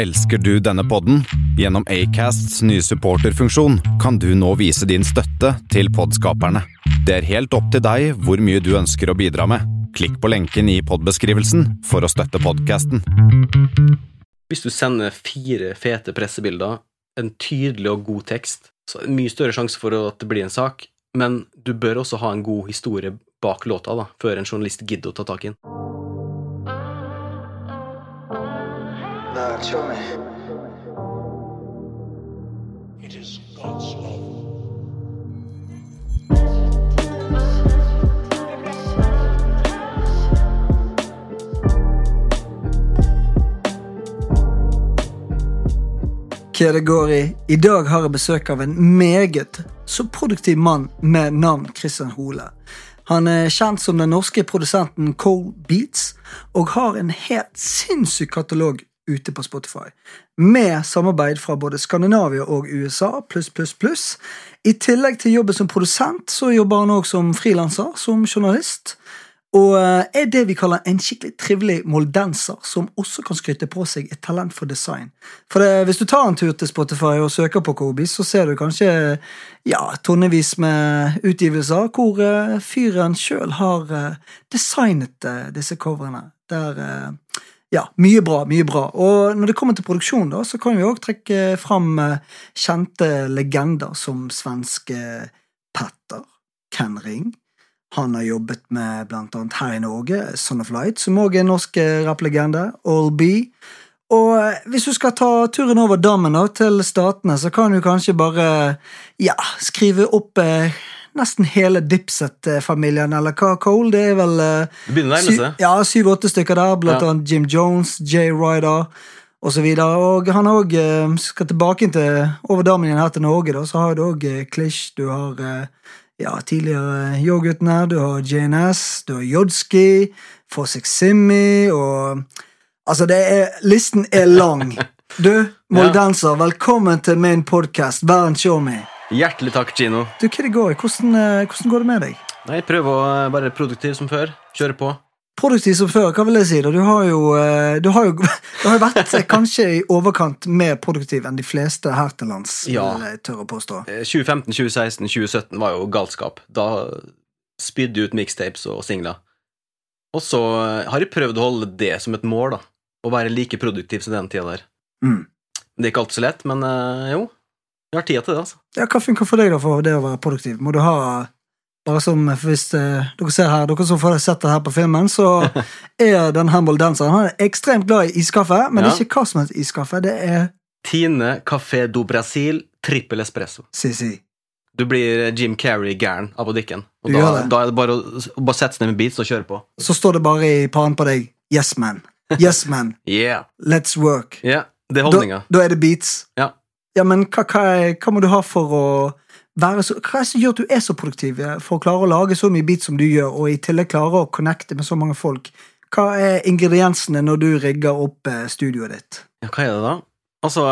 Elsker du denne podden? Gjennom Acasts nye supporterfunksjon kan du nå vise din støtte til podskaperne. Det er helt opp til deg hvor mye du ønsker å bidra med. Klikk på lenken i podbeskrivelsen for å støtte podkasten. Hvis du sender fire fete pressebilder, en tydelig og god tekst, så er det mye større sjanse for at det blir en sak, men du bør også ha en god historie bak låta da, før en journalist gidder å ta tak i den. Lord, show me. It is God's love. Hva i? I dag har jeg besøk av en meget så produktiv mann med navn Christian Hole. Han er kjent som den norske produsenten Cole Beats, og har en helt sinnssyk katalog ute på Spotify. Med samarbeid fra både Skandinavia og USA, pluss, pluss, pluss. I tillegg til jobben som produsent, så jobber han også som frilanser, som journalist. Og eh, er det vi kaller en skikkelig trivelig moldenser, som også kan skryte på seg et talent for design. For det, Hvis du tar en tur til Spotify og søker på Kobi, så ser du kanskje ja, tonnevis med utgivelser hvor uh, fyren sjøl har uh, designet uh, disse coverene. Der ja, mye bra, mye bra. Og når det kommer til produksjon, da, så kan vi òg trekke fram kjente legender som svenske Petter, Ken Ring. Han har jobbet med blant annet her i Norge, Son of Light, som òg er en norsk rapplegende, All B. Og hvis du skal ta turen over dammen da, til Statene, så kan du kanskje bare ja, skrive opp eh, nesten hele Dipset-familien, eller hva, Cole? Det er vel eh, Det begynner å ja, syv-åtte stykker der, blant Ja. annet Jim Jones, Jay Ryder og så. Og han også, eh, skal tilbake til over damen igjen her til Norge, da, så har du òg Klish, du har eh, ja, tidligere Yo-guttene, du har JNS, du har Jodski, Fossick Simmi og Altså, det er, listen er lang. Du, moldenser, velkommen til min podkast, Bernt Show Me. Hjertelig takk, Gino. Du, hva det går? Hvordan, eh, hvordan går det med deg? Nei, prøv å være produktiv som før. Kjøre på. Produktiv som før, hva vil jeg si? da? Du har jo, eh, du har jo, du har jo vært eh, kanskje i overkant mer produktiv enn de fleste her til lands, Ja. vil jeg tørre å påstå. Eh, 2015, 2016, 2017 var jo galskap. Da spydde du ut mixtapes og singler. Og så har jeg prøvd å holde det som et mål, da. Å være like produktiv som den tida der. Mm. Det er ikke alltid så lett, men jo. Jeg har tida til det, altså. Ja, Hva funker for deg da for det å være produktiv? Må du ha bare som for Hvis eh, dere ser her, dere som får sett det her på filmen, så er den humble danseren Han er ekstremt glad i iskaffe, men Ja. ikke hva som helst iskaffe. Det er Tine Café do Brasil trippel espresso. Si, si. Du blir Jim Carrey gæren av å drikke den. Og da, det. da er det bare å, bare sette seg ned med beats og kjøre på. Så står det bare i paren på deg Yes, man. Yes, man. Yeah! Let's work. Yeah, det er Da, holdninga. da er det beats. Ja. Ja, men hva, hva, er- hva må du ha for å være så Hva er det som gjør at du er så produktiv eh, for å klare å lage så mye beats som du gjør, og i tillegg klare å connecte med så mange folk? Hva er ingrediensene når du rigger opp eh, studioet ditt? Ja, hva er det da? Altså,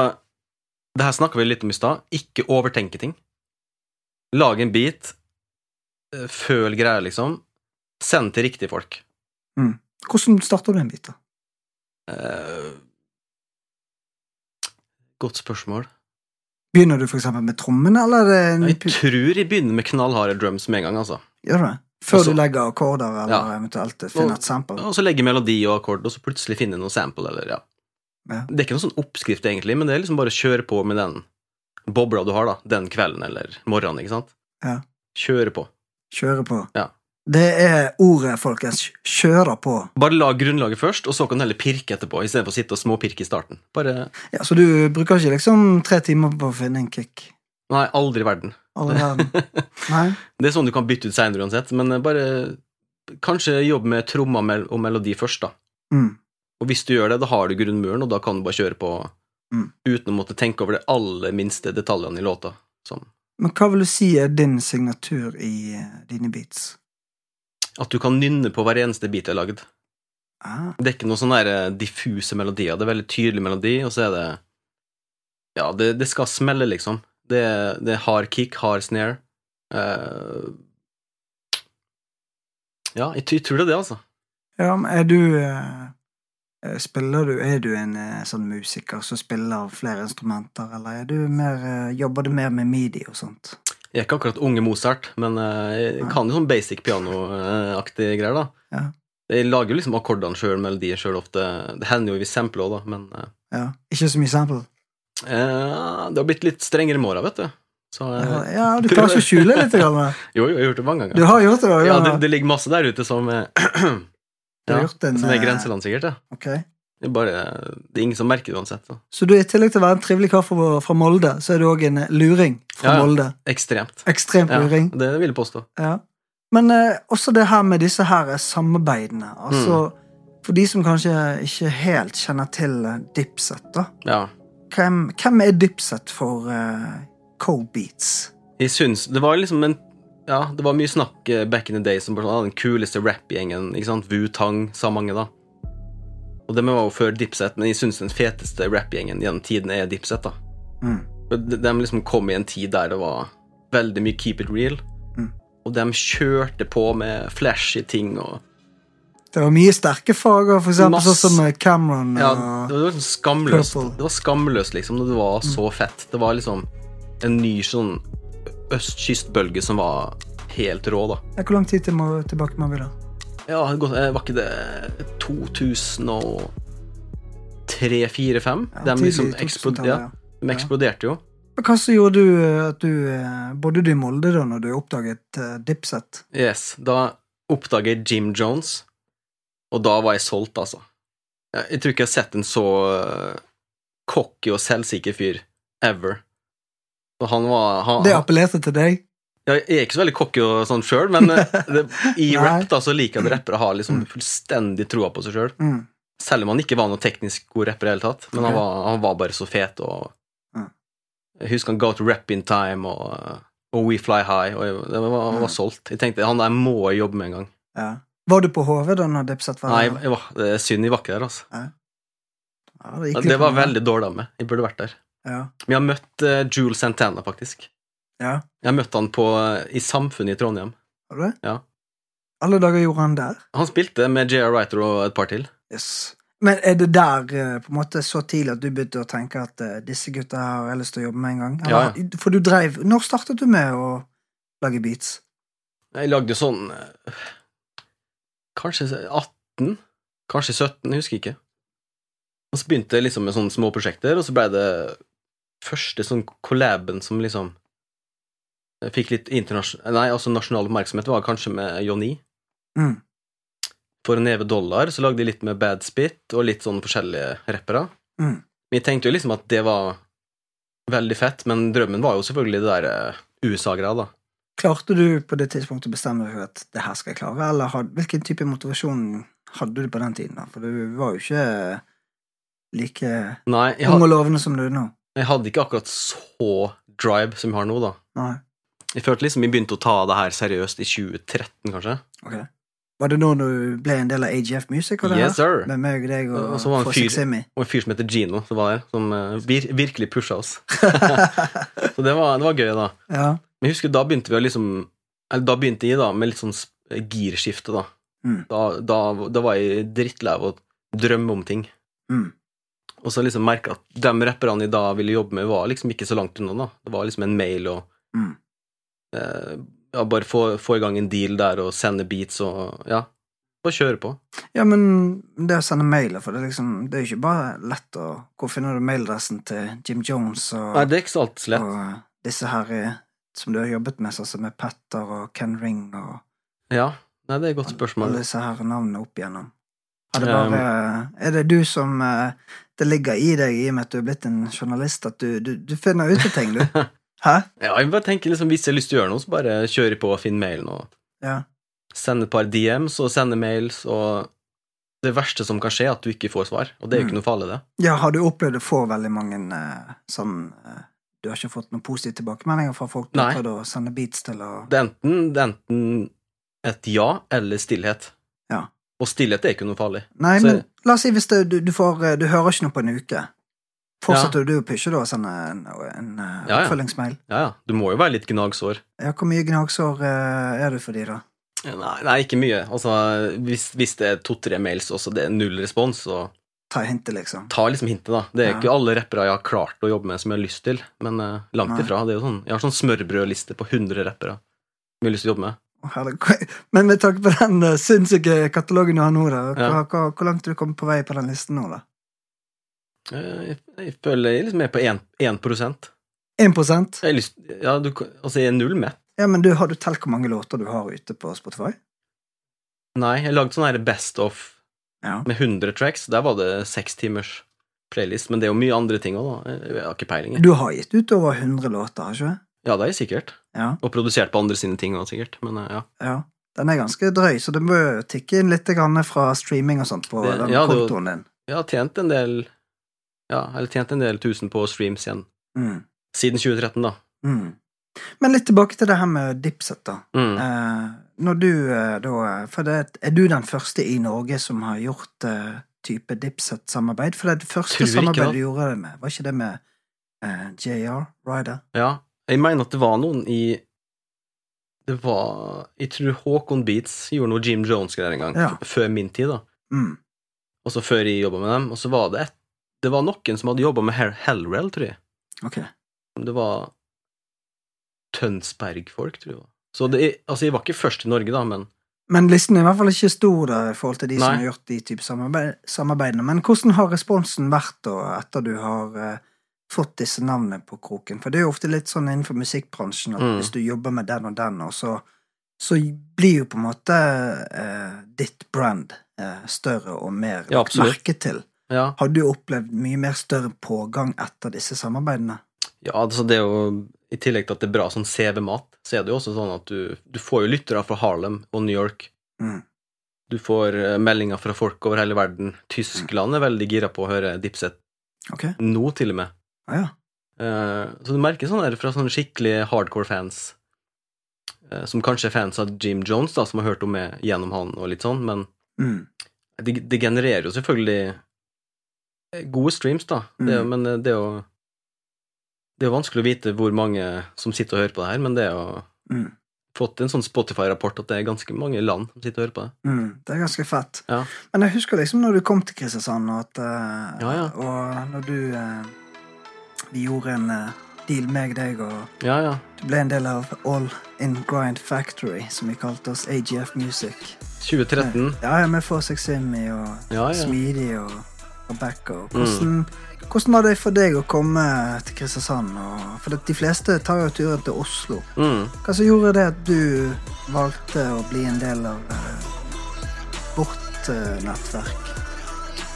det her snakka vi litt om i stad. Ikke overtenke ting. Lag en beat. eh, Føl greier, liksom. Send til riktige folk. Hvordan starter du en beat? da? Uh, godt spørsmål. Begynner du eksempel med trommene, eller er det en Jeg tror jeg begynner med knallharde drums med en gang, altså. Gjør du det? Før Også, du legger akkorder, eller Ja. eventuelt finner et sample? Og så legger melodi og akkord, og så plutselig finner jeg noe sample, eller ja. Ja. Det er ikke noen sånn oppskrift, egentlig, men det er liksom bare å kjøre på med den bobla du har, da. Den kvelden eller morgenen, ikke sant? Ja. Kjøre på. Kjøre på. Ja. Det er ordet, folkens. Kjøre på. Bare lag grunnlaget først, og så kan du heller pirke etterpå, istedenfor å sitte og småpirke i starten. Bare Ja, Så du bruker ikke liksom tre timer på å finne en kick? Nei, aldri i verden. Alle verden. Nei? Det er sånn du kan bytte ut seinere uansett, men bare kanskje jobb med trommer og melodi først, da. Mm. Og hvis du gjør det, da har du grunnmuren, og da kan du bare kjøre på Mm. uten å måtte tenke over de aller minste detaljene i låta. Sånn. Men hva vil du si er din signatur i eh, dine beats? At du kan nynne på hver eneste bit jeg har lagd. Ah, Det er ikke noen sånne eh, diffuse melodier. Det er veldig tydelig melodi, og så er det Ja, det, det skal smelle, liksom. Det, det er hard kick, hard snare. Uh, ja, jeg, jeg tror det er det, altså. ja, men er du Eh, Spiller du, Er du en uh, sånn musiker som spiller flere instrumenter, eller er du mer, jobber du mer med midi og sånt? Jeg er ikke akkurat unge Mozart, men eh, jeg kan jo sånn basic piano-aktige greier, da. Ja. Jeg lager jo liksom akkordene sjøl, melodier sjøl ofte. Det hender jo vi sampler òg, da, men eh, Ja. Ikke så mye sample? eh, det har blitt litt strengere med åra, vet du. Så eh, Ja, ja, du klarer ikke å skjule litt? Grann. Jo, jo, jeg har gjort det mange ganger. Du har gjort det, da? Ja, det, det ligger masse der ute som har ja, Som er grenseland, sikkert. Ja. Ok. Det, er bare, det er ingen som merker det uansett. Da. Så du, i tillegg til å være en trivelig kar fra, Molde, så er du òg en eh, luring fra Ja, ja. Molde. Ekstremt. Ekstremt Ja, luring. det vil jeg påstå. Ja. Men eh, også det her med disse her eh, samarbeidene. Altså, Mm. For de som kanskje ikke helt kjenner til eh, Dipset, da. Ja. Hvem, hvem er Dipset for eh, Co-Beats? Jeg syns Det var liksom en Ja, det var mye snakk back in the day som bare sånn, ah, den kuleste rappgjengen. Wu-Tang sa mange, da. Og det var jo før Dipset, men jeg syns den feteste rappgjengen gjennom tiden er Dipset, da. Mm. De, de liksom kom i en tid der det var veldig mye keep it real. Mm. Og de kjørte på med flashy ting og Det var mye sterke farger, for eksempel Masse- sånn som eh, Cameron Ja, og det var liksom skamløst. Purple. Det var skamløst, liksom. Det var Mm. så fett. Det var liksom en ny sånn østkystbølge som var helt rå, da. Hvor lang tid til må, tilbake må vi da? Ja, eh, var ikke det 2003-2004-2005? Ja, de liksom eksploderte, eksplod 2000-tallet, ja, de eksploderte jo. Men Hva som gjorde du eh, at du eh, Bodde du i Molde da når du oppdaget uh, Dipset? Yes, Da oppdaget Jim Jones, og da var jeg solgt, altså. Jeg, tror ikke jeg har sett en så cocky og selvsikker fyr ever. Han var han, Det appellerte til deg? Jeg er ikke så veldig cocky og sånn sjøl, men eh, det, i rap da, så liker jeg at rappere har liksom fullstendig troa på seg sjøl. Mm. Selv om han ikke var noe teknisk god rapper i det hele tatt. Men han, var, han var bare så fet. og mm. Jeg husker han Go to Rap in Time og, og We Fly High. og Det var, han var Mm. solgt. Jeg tenkte han der må jeg jobbe med en gang. Ja. Var du på HV da når Dipset var Nei, jeg var, det er synd jeg var ikke der, altså. Ja, det, Ja, litt det var veldig dårlig av meg. Jeg burde vært der. Ja. Men jeg har møtt uh, Jules Santana, faktisk. Ja. Jeg møtte han på, i Samfunnet i Trondheim. Har du det? Ja. Alle dager gjorde han der? Han spilte med J.R. Writer og et par til. Yes. Men er det der eh, på en måte så tidlig at du begynte å tenke at eh, disse gutta har jeg lyst til å jobbe med en gang? Eller, For du dreiv Når startet du med å lage beats? Jeg lagde sånn Kanskje 18? Kanskje 17? Jeg husker ikke. Og så begynte jeg liksom med sånne små prosjekter, og så ble det første sånn collaben som liksom jeg fikk litt internasjonal Nei, altså nasjonal oppmerksomhet, var kanskje med Johnny. Mm. For en neve dollar så lagde de litt med Bad Spit og litt sånn forskjellige rappere. Mm. Vi tenkte jo liksom at det var veldig fett, men drømmen var jo selvfølgelig det der eh, USA-greia, da. Klarte du på det tidspunktet å bestemme deg at det her skal jeg klare, eller had, hvilken type motivasjon hadde du på den tiden? da? For du var jo ikke like Nei, ung og lovende som du er nå. jeg hadde ikke akkurat så drive som jeg har nå, da. Nei. Jeg følte liksom vi begynte å ta det her seriøst i 2013, kanskje. Ok. Var det nå du ble en del av AGF Music? Yes, sir. Med meg og deg og Og så var en fyr- Og en fyr som heter Gino, som var der, som eh, vir virkelig pusha oss. Så det var, det var gøy, da. ja. Men jeg husker da begynte vi å liksom Eller da begynte jeg da med litt sånn girskifte, da. Mm. Da, da. Da var jeg drittlei av å drømme om ting. Mm. Og så liksom merka at de rapperne jeg da ville jobbe med, var liksom ikke så langt unna. da. Det var liksom en mail og Mm. Eh, ja, Bare få, få i gang en deal der og sende beats og Ja. Bare kjøre på. Ja, men det å sende mailer, for det er liksom Det er jo ikke bare lett å Hvor finner du mailadressen til Jim Jones og, Nei, det er ikke så alt lett. og disse her eh, som du har jobbet med, sånn som med Petter og Ken Ring og Ja. Nei, det er et godt spørsmål. alle disse her navnene opp igjennom? Er det, bare, er det du som eh, Det ligger i deg, i og med at du er blitt en journalist, at du, du, du finner ut av ting, du? Hæ? Ja, jeg bare tenker liksom, Hvis jeg har lyst til å gjøre noe, så bare kjøre på og finner mailen og Ja. Send et par DMs og sende mails, og det verste som kan skje, er at du ikke får svar, og det er jo Mm. ikke noe farlig, det. ja, har du opplevd å få veldig mange eh, sånn eh, Du har ikke fått noen positive tilbakemeldinger fra folk du prøvde å sende beats til? Og, Det er enten, det er enten et ja eller stillhet. Ja. Og stillhet er ikke noe farlig. Nei, Så- men la oss si hvis det, du, du får eh, Du hører ikke noe på en uke. Fortsetter du å pushe da sende en, en eh, Ja, ja. oppfølgingsmail? Ja, ja. Du må jo være litt gnagsår. Ja, hvor mye gnagsår eh, er du for de, da? Nei, nei ikke mye. Altså, hvis, hvis det er to-tre mails, og det er null respons, så Ta hintet, liksom. Ta liksom hintet, da. Det er Ja. ikke alle rappere jeg har klart å jobbe med som jeg har lyst til, men uh, langt Nei. ifra. Det er jo sånn, jeg har sånn smørbrødliste på 100 rappere som jeg har lyst til å jobbe med. Men med tanke på den sinnssyke katalogen du har nå, da, hvor, Ja. hvor, hvor langt er du kommet på vei på den listen nå, da? Eh, Jeg, jeg føler jeg liksom er på 1, 1 Jeg 1 har lyst, ja, du, altså jeg er null mett. Ja, men du, har du telt hvor mange låter du har ute på Spotify? Nei, jeg lagde sånn her best of Ja. med 100 tracks. Der var det seks timers playlist, men det er jo mye andre ting òg, da. Jeg, jeg har ikke peiling. Du har gitt ut over 100 låter, har ikke du? Ja, det er jeg sikkert. Ja. Og produsert på andre sine ting òg, sikkert. Men eh, ja. ja. Den er ganske drøy, så du må tikke inn litt grann fra streaming og sånt på Det- den ja, kontoen din. Jeg har tjent en del Ja, eller tjent en del tusen på streams igjen. Mm. Siden 2013, da. Mm. Men litt tilbake til det her med Dipset, da. Mm. Eh, når du eh, da For det, er du den første i Norge som har gjort eh, type Dipset-samarbeid? For det første det ikke samarbeidet det. du gjorde det med, var ikke det med eh, JR Ryder? Ja. Jeg mener at det var noen i Det var Jeg tror Håkon Beats gjorde noe Jim Jones-greier en gang. Ja. Før min tid, da. Mm. Og så før jeg jobba med dem. Og så var det et Det var noen som hadde jobba med Hellrell, tror jeg. Okay. Det var Tønsberg-folk, tror jeg. Så det, altså, jeg var ikke først i Norge, da, men Men listen er i hvert fall ikke stor da, i forhold til de som har gjort de type samarbeid, samarbeidene. Men hvordan har responsen vært da, etter du har uh, fått disse navnene på kroken? For det er jo ofte litt sånn innenfor musikkbransjen at Mm. hvis du jobber med den og den, og så, så blir jo på en måte uh, ditt brand uh, større og mer Ja, merke til. Ja. Har du opplevd mye mer større pågang etter disse samarbeidene? Ja, altså det er jo I tillegg til at det er bra sånn CV-mat, så er det jo også sånn at du, du får jo lyttere fra Harlem og New York. Mm. Du får eh, meldinger fra folk over hele verden. Tyskland er veldig gira på å høre Dipset Okay. nå, til og med. ah, ja. Eh, så du merker sånn der fra sånne skikkelig hardcore fans, eh, som kanskje er fans av Jim Jones, da, som har hørt om meg gjennom han og litt sånn, men Mm. det, det genererer jo selvfølgelig gode streams, da. Det, Mm. men eh, det er jo Det er jo vanskelig å vite hvor mange som sitter og hører på det her, men det er jo Mm. fått en sånn Spotify-rapport at det er ganske mange land som sitter og hører på det. Mm, det er ganske fett. Ja. Men jeg husker liksom når du kom til Kristiansand, og at uh, Ja, ja. Og når du uh, Vi gjorde en uh, deal, meg, deg, og Ja, ja. du ble en del av All In Grind Factory, som vi kalte oss AGF Music. 2013. Ja, ja, med Få seg Simmy og. Smidig og Rebecca. Hvordan, Mm. hvordan, var det for deg å komme til Kristiansand? For de fleste tar jo turen til Oslo. Mm. Hva som gjorde det at du valgte å bli en del av eh, vårt eh, nettverk?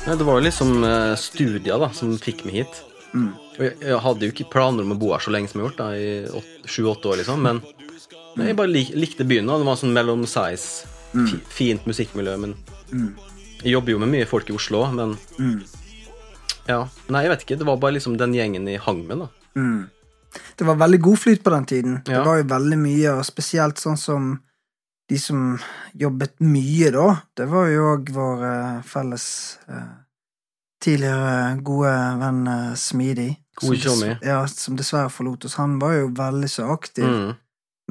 Ja, det var jo liksom eh, studier da, som fikk meg hit. Mm. Jeg, jeg hadde jo ikke planer om å bo her så lenge som jeg har gjort, da, i sju-åtte år, liksom, men men jeg bare lik, likte byen. da. Det var sånn mellom size, Mm. fint musikkmiljø, men Mm. Jeg jobber jo med mye folk i Oslo, men Mm. ja. Nei, jeg vet ikke. Det var bare liksom den gjengen jeg hang med, da. Mm. Det var veldig god flyt på den tiden. Det var jo veldig mye, og spesielt sånn som de som jobbet mye da. Det var jo òg vår eh, felles eh, tidligere gode venn eh, Smidig. God som Ja, som dessverre forlot oss. Han var jo veldig så aktiv Mm.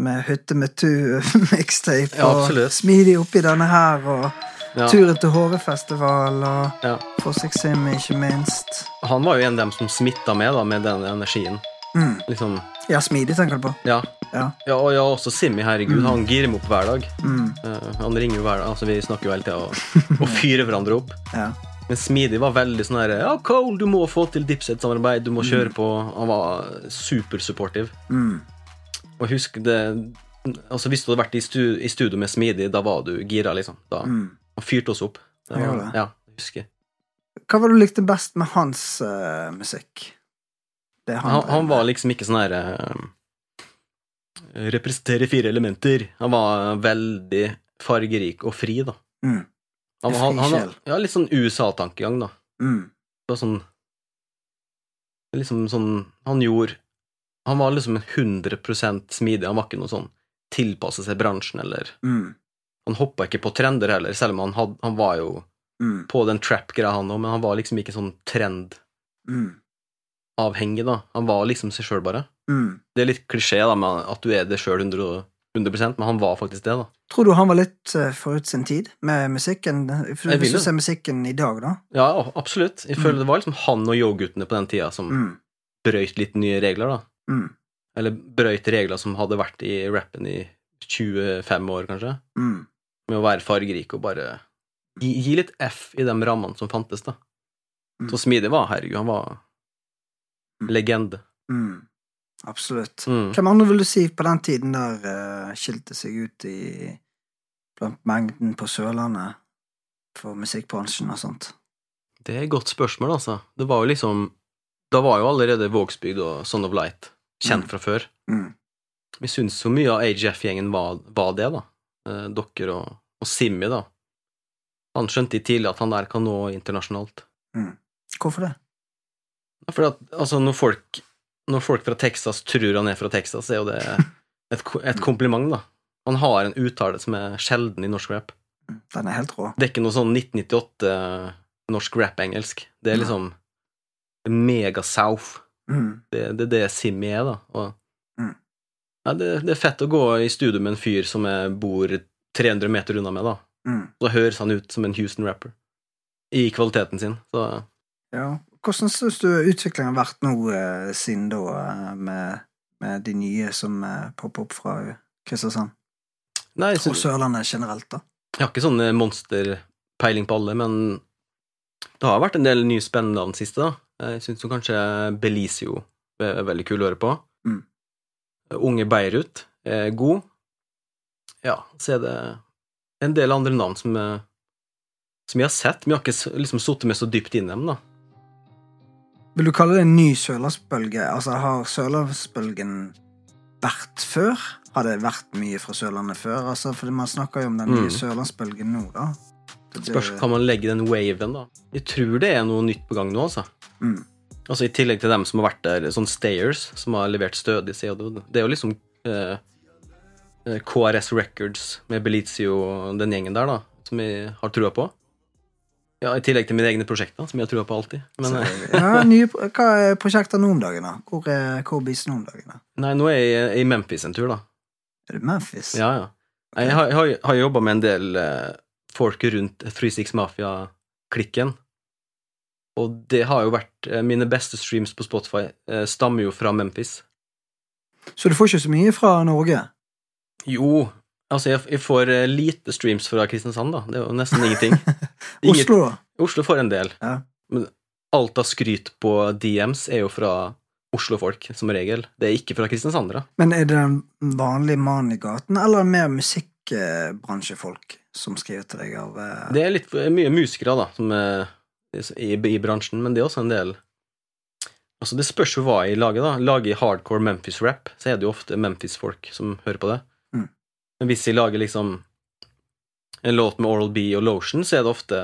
med Hytte med tu-mixtape Ja, og. Smidig oppi denne her, og Ja. turen til HV-festival og Ja. For seg Simmy, ikke minst. Han var jo en av dem som smitta med, da, med den energien. Mm. Liksom, Ja, Smidig tenker du på. ja. Ja. Ja, og ja, også Simmy, herregud. Mm. Han girer meg opp hver dag. Mm. Uh, han ringer jo hver dag, altså vi snakker jo hele tida og, og fyrer hverandre opp. Ja. Men Smidig var veldig sånn her Ja, Cole, du må få til Dipset-samarbeid, du må kjøre Mm. på. Han var supersupportive. Mm. Og husk det Altså, hvis du hadde vært i, stu, i studio med Smidig, da var du gira, liksom. Da, Mm. Han fyrte oss opp. Det var, det. ja, jeg husker. Hva var det du likte best med hans uh, musikk? Det Han, drev han var liksom ikke sånn herre uh, Representerer fire elementer. Han var veldig fargerik og fri, da. Mm. Han, han, han, ja, litt sånn USA-tankegang, da. Mm. Det var sånn Liksom sånn Han gjorde Han var liksom 100% smidig. Han var ikke noe sånn tilpasse seg bransjen, eller Mm. Han hoppa ikke på trender heller, selv om han, had, han var jo Mm. på den trap-greia, han òg, men han var liksom ikke sånn trend-avhengig, da. Han var liksom seg sjøl, bare. Mm. Det er litt klisjé, da, med at du er det sjøl 100 men han var faktisk det, da. Tror du han var litt eh, forut sin tid med musikken? Hvis du ser musikken i dag, da. Ja, absolutt. Jeg føler det var liksom han og yo-guttene på den tida som Mm. brøyt litt nye regler, da. Mm. Eller brøyt regler som hadde vært i rappen i 25 år, kanskje. Mm. Med å være fargerik og bare gi, gi litt F i de rammene som fantes, da. Mm. Så smidig var herregud. Han var Mm. legende. Mm. Absolutt. Mm. Hvem andre vil du si på den tiden der uh, skilte seg ut i blant mengden på Sørlandet for musikkbransjen og sånt? Det er et godt spørsmål, altså. Det var jo liksom Da var jo allerede Vågsbygd og Son of Light kjent Mm. fra før. Mm. Vi syns så mye av AGF-gjengen var, var det, da. Eh, dere og, og Simmi, da. Han skjønte tidlig at han der kan nå internasjonalt. Hvorfor det? Fordi at, altså, når folk, når folk fra Texas tror han er fra Texas, er jo det et, et kompliment, da. Han har en uttale som er sjelden i norsk rap. Mm. Den er helt rå. Det er ikke noe sånn 1998 norsk rap-engelsk. Det er liksom mega-south. Mm. Det, det er det Simmi er, da. Og, Mm. ja, det, det er fett å gå i studio med en fyr som er, bor 300 meter unna meg, da. Mm. Så høres han ut som en Houston-rapper. I kvaliteten sin. Så Ja. Hvordan syns du utviklingen har vært nå eh, siden da, eh, med, med de nye som eh, popper opp fra Kristiansand? Nei, jeg, Og Sørlandet generelt, da? jeg har ikke sånn monsterpeiling på alle, men det har vært en del nye spennende av den siste, da. Jeg syns kanskje Belizio er veldig kul å høre på. Mm. Unge Beirut er god. Ja, så er det en del andre navn som, eh, som jeg har sett. men jeg har ikke liksom sittet med så dypt inn i dem, da. Vil du kalle det en ny sørlandsbølge? Altså, har sørlandsbølgen vært før? Har det vært mye fra Sørlandet før? Altså, for man snakker jo om den nye Mm. sørlandsbølgen nå, da. Det- Spørs hva man legger i den waven, da. Jeg tror det er noe nytt på gang nå, altså. Mm. Altså I tillegg til dem som har vært der, sånn Stayers, som har levert stødig, CO2. det, er jo liksom eh, KRS Records med Belizio og den gjengen der, da, som jeg har trua på. Ja, I tillegg til mine egne prosjekter, som jeg har trua på alltid. Men eh, ja, nye, hva er prosjekter nå om dagen, da? Hvor er KBIS nå om dagen? da? nei, nå er jeg i Memphis en tur, da. Er det Memphis? Ja, ja. Okay. Jeg har, jeg har, har jobba med en del eh, folk rundt 36 Mafia-klikken. Og det har jo vært eh, Mine beste streams på Spotify eh, stammer jo fra Memphis. Så du får ikke så mye fra Norge? Jo, altså jeg, jeg får eh, lite streams fra Kristiansand, da. Det er jo nesten ingenting. Oslo, da? Oslo får en del. Ja. Men alt av skryt på DMs er jo fra Oslo-folk, som regel. Det er ikke fra kristiansandere. Men er det den vanlige mannen i gaten, eller mer musikkbransjefolk som skriver til deg av eh, Det er litt mye musikere, da, som er i, i bransjen, men det er også en del Altså, det spørs jo hva jeg lager, da. Lager jeg hardcore Memphis-rap, så er det jo ofte Memphis-folk som hører på det. Men hvis jeg lager liksom en låt med Oral B og Lotion, så er det ofte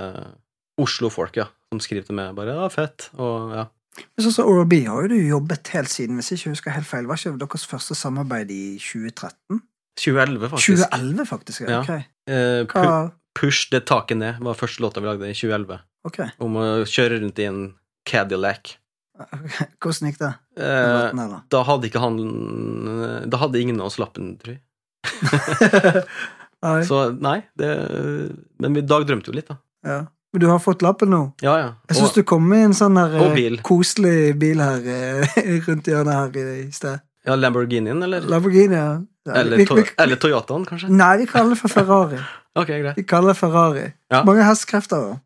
Oslo-folk, ja, som skriver til meg bare 'ja, fett', og ja. Men sånn som Oral B har jo du jobbet helt siden, hvis jeg ikke husker helt feil. Var ikke deres første samarbeid i 2013? 2011, faktisk. 2011, faktisk. Ja. Ja. Eh, pu Push det taket ned var første låta vi lagde i 2011. Ok. Om å kjøre rundt i en Cadillac. Hvordan gikk det? Eh, da? da hadde ikke han Da hadde ingen av oss lappen, tror jeg. Nei. Så nei, det Men vi dagdrømte jo litt, da. Ja. Men du har fått lappen nå? Ja, ja. Jeg syns du kom i en sånn eh, bil. koselig bil her eh, rundt hjørnet her i, sted. ja, Lamborghinien, eller? Lamborghini, ja. ja Eller, vi, eller Toyotaen, kanskje? Nei, vi kaller det for Ferrari. Ok, greit. Vi kaller det Ferrari. Ja. Mange hestekrefter, da.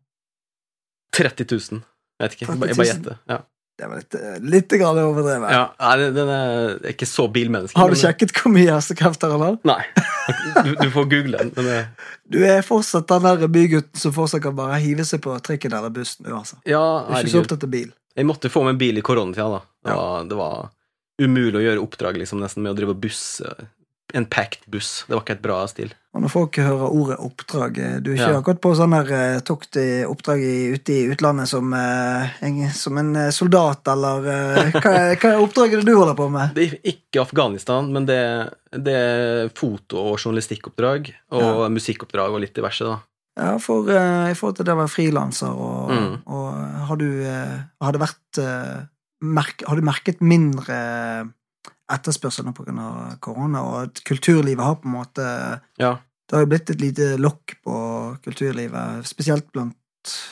30 000. Jeg vet ikke. 000. bare- Jeg bare gjetter. Ja. Det var litt, eh, litt grann overdrevet. Ja, nei, den- er ikke så bilmenneske. Har du men- sjekket hvor mye hestekrefter han har? Nei. Du, du får google den. Men det, Du er fortsatt den der bygutten som fortsatt kan bare hive seg på trikken eller bussen. Altså. ja, ikke så opptatt av bil. Jeg måtte få meg bil i koronatida, da. Det Ja. var, det var umulig å gjøre oppdrag liksom, nesten med å drive og busse. En packed buss. Det var ikke et bra stil. Og når folk hører ordet oppdrag eh, Du er ikke Ja. akkurat på sånn der eh, tokt i oppdrag i, ute i utlandet som, eh, en, som en soldat, eller eh, hva, er- hva er oppdraget du holder på med? Det er ikke Afghanistan, men det, det er foto- og journalistikkoppdrag. Og Ja. musikkoppdrag og litt diverse, da. Ja, for eh, i forhold til det å være frilanser, og, Mm. og har du Har det vært merk, Har du merket mindre etterspørsel nå pga. korona, og at kulturlivet har på en måte Ja, Det har jo blitt et lite lokk på kulturlivet, spesielt blant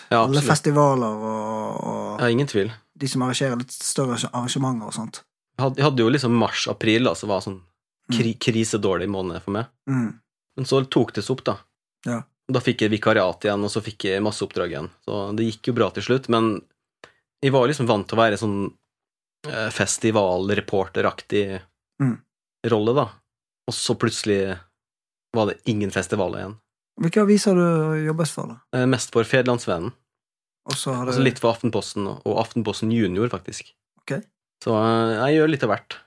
ja alle festivaler og, og Ja, ingen tvil. de som arrangerer litt større arrangementer og sånt. Jeg hadde, jo liksom mars-april, da, som var sånn kri krisedårlig måned for meg. Mm. Men så tok det seg opp, da. Ja. Da fikk jeg vikariat igjen, og så fikk jeg masse oppdrag igjen. Så det gikk jo bra til slutt, men jeg var liksom vant til å være sånn festivalreporteraktig Mm. rolle, da. Og så plutselig var det ingen festivaler igjen. Hvilke aviser har du jobbet for, da? Eh, Mest for Fedlandsvennen. Og så har du Altså litt for Aftenposten, og- Aftenposten Junior, faktisk. Okay. Så eh, jeg gjør litt av hvert.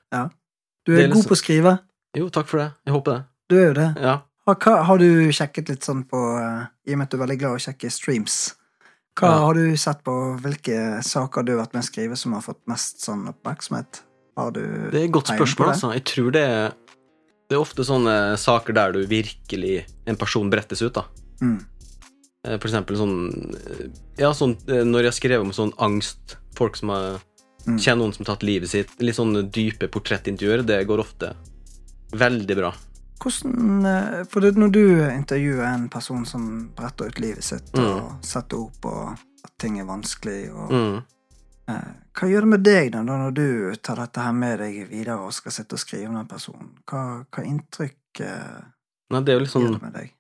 Du er er god liksom- på å skrive. Jo, takk for det. Jeg håper det. Du er jo det. Ja. Har, har du sjekket litt sånn på eh, I og med at du er veldig glad i å sjekke streams. Hva Ja. har du sett på Hvilke saker du har vært med å skrive som har fått mest sånn oppmerksomhet? Har du Det er et godt spørsmål, altså. Jeg tror det er Det er ofte sånne saker der du virkelig En person brettes ut, da. Mm. Eh, For eksempel sånn eh, Ja, sånn eh, når jeg skrev om sånn angst Folk som har Mm. Kjenner noen som har tatt livet sitt. Litt sånne dype portrettintervjuer. Det går ofte veldig bra. Hvordan eh, For det, når du intervjuer en person som bretter ut livet sitt og setter opp og at ting er vanskelig, og Mm. eh, Hva gjør det med deg da, når du tar dette her med deg videre og skal sitte og skrive om den personen? Hva, hva inntrykk eh, Nei, det er jo liksom, gir sånn det med deg?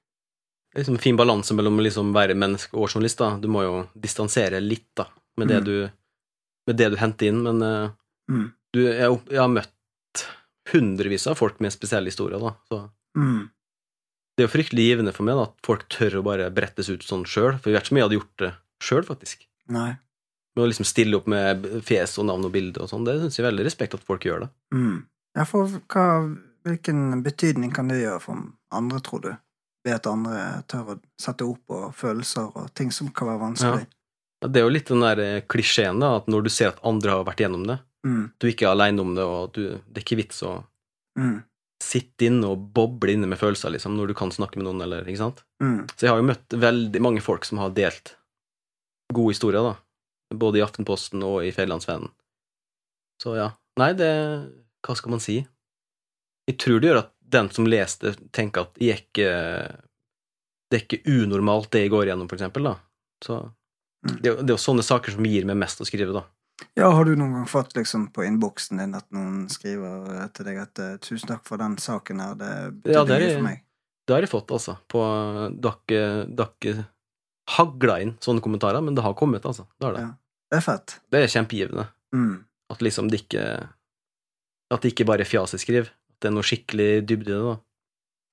liksom en fin balanse mellom å liksom være menneske og journalist. da. Du må jo distansere litt da, med det, Mm. du, med det du henter inn, men eh, Mm. du, jeg, jeg har møtt hundrevis av folk med spesielle historier, da. Så Mm. det er jo fryktelig givende for meg da, at folk tør å bare brettes ut sånn sjøl, for jeg vet ikke om jeg hadde gjort det sjøl, faktisk. Nei. Med å liksom stille opp med fjes og navn og bilde og sånn, det syns jeg veldig respekt at folk gjør det. Mm. Ja, for hva, hvilken betydning kan det gjøre for andre, tror du? Ved at andre tør å sette ord på følelser og ting som kan være vanskelig. Ja, Det er jo litt den der eh, klisjeen, da, at når du ser at andre har vært gjennom det, Mm. du ikke er aleine om det, og du, det er ikke vits å Mm. sitte inne og boble inne med følelser, liksom, når du kan snakke med noen, eller ikke sant? Mm. Så jeg har jo møtt veldig mange folk som har delt gode historier, da. Både i Aftenposten og i Federlandsvennen. Så ja. Nei, det Hva skal man si? Jeg tror det gjør at den som leser det, tenker at jeg er ikke Det er ikke unormalt, det jeg går igjennom, for eksempel, da. Så Mm. det, det er jo sånne saker som gir meg mest å skrive, da. Ja, har du noen gang fått liksom på innboksen din at noen skriver eh, til deg at eh, 'tusen takk for den saken her', det Ja, betydde det er- mye for meg? Det har jeg fått, altså. På Dere Dere hagla inn sånne kommentarer, men det har kommet, altså. Det har det. Ja. Det er fett. Det er kjempegivende. Mm. At liksom det ikke At det ikke bare er fjas jeg skriver. At det er noe skikkelig dybde i det, da.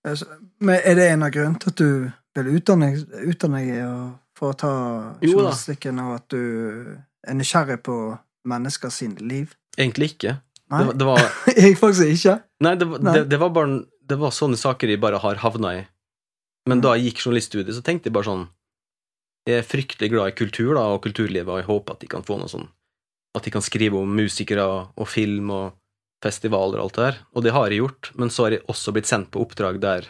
Altså, Men er det en av grunnene til at du vil utdanne, utdanne deg for å ta Jo journalistikken, og at du nysgjerrig på mennesker sine liv? Egentlig ikke. Nei, Det, var- det var jeg faktisk ikke. Nei, det, Nei. Det, det var bare Det var sånne saker jeg bare har havna i. Men Mm. da jeg gikk journaliststudiet, så tenkte jeg bare sånn Jeg er fryktelig glad i kultur da, og kulturlivet, og jeg håper at de kan få noe sånn At de kan skrive om musikere og film og festivaler og alt det der. Og det har jeg gjort, men så har jeg også blitt sendt på oppdrag der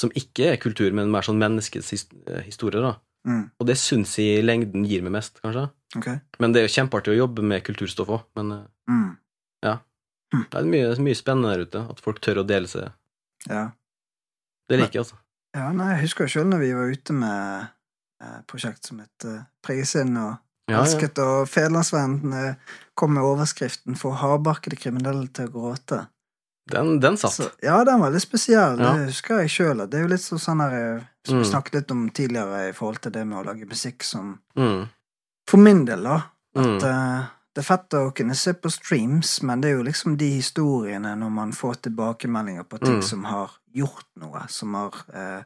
som ikke er kultur, men mer sånn menneskets eh, historie, da. Mm. Og det syns jeg i lengden gir meg mest, kanskje. Okay. Men det er jo kjempeartig å jobbe med kulturstoff òg. Men eh, Mm. det er mye, mye spennende der ute. At folk tør å dele seg. Ja. Det liker jeg, altså. ja, nei, jeg husker jo sjøl når vi var ute med eh, prosjekt som het Prisinn og Ja, ja. Elsket, og Federlandsvennen eh, kom med overskriften 'Få hardbarkede kriminelle til å gråte'. Den, den satt. Så, ja, den var litt spesiell. Ja. Det husker jeg sjøl. Det er jo litt sånn her eh, Som vi Mm. snakket litt om tidligere i forhold til det med å lage musikk som Mm. For min del, da. At eh, det er fett å kunne se på streams, men det er jo liksom de historiene når man får tilbakemeldinger på ting Mm. som har gjort noe, som har eh,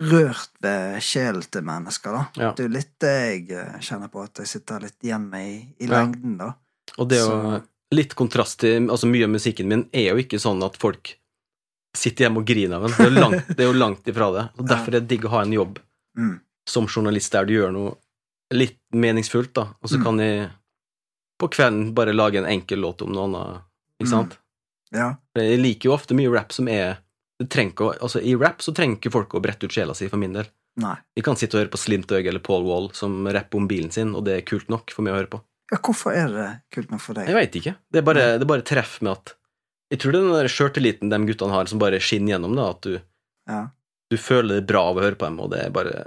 rørt ved sjelen til mennesker, da. Ja. Det er jo litt det jeg eh, kjenner på at jeg sitter litt igjen med i, i Ja. lengden, da. Og det å, litt kontrast til Altså, mye av musikken min er jo ikke sånn at folk sitter hjemme og griner av den. Det er jo langt, det er jo langt ifra det. Og derfor er det digg å ha en jobb Mm. som journalist der du gjør noe litt meningsfullt, da. Og så Mm. kan jeg på kvelden bare lage en enkel låt om noe annet, ikke Mm. sant? Ja. Jeg liker jo ofte mye rap som er å- altså I rap så trenger ikke folk å brette ut sjela si, for min del. Nei. Vi kan sitte og høre på Slim Thug eller Paul Wall som rapper om bilen sin, og det er kult nok for meg å høre på. Ja, hvorfor er det kult nok for deg? Jeg veit ikke. Det er bare, det bare treff med at Jeg tror det er den der sjøltilliten de guttene har, som bare skinner gjennom, da, at du, Ja, du føler det bra av å høre på dem, og det er bare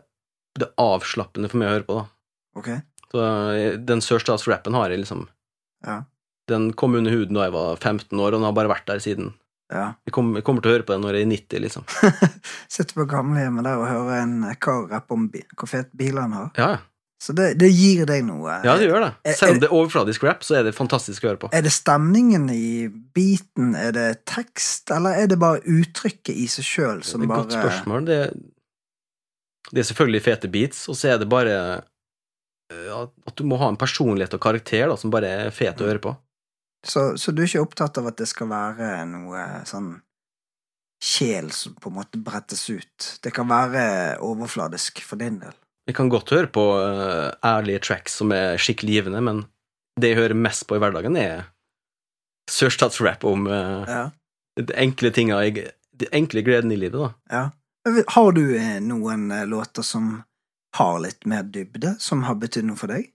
Det er avslappende for meg å høre på, da. Okay. Så eh, den sørstatsrappen har jeg liksom Ja. Den kom under huden da jeg var 15 år, og den har bare vært der siden. Ja. Jeg, kom, jeg kommer til å høre på den når jeg er 90, liksom. Sitter på gamlehjemmet der og hører en kar rappe om hvor fet bil han har. Ja. Så det, det gir deg noe. Ja, det gjør det. Er- Selv er- om det er overfladisk rap, så er det fantastisk å høre på. Er det stemningen i beaten, er det tekst, eller er det bare uttrykket i seg sjøl Det er et bare godt spørsmål. Det, det er selvfølgelig fete beats, og så er det bare ja, at at du må ha en personlighet og karakter da, som bare er fet å høre på. Så, så du er ikke opptatt av at det skal være noe sånn sjel som på en måte brettes ut? Det kan være overfladisk for din del. Jeg kan godt høre på uh, ærlige tracks som er skikkelig givende, men det jeg hører mest på i hverdagen, er sørstatsrap om uh, Ja. de enkle tinga, de enkle gledene i livet, da. ja. Har du eh, noen låter som har litt mer dybde, som har betydd noe for deg?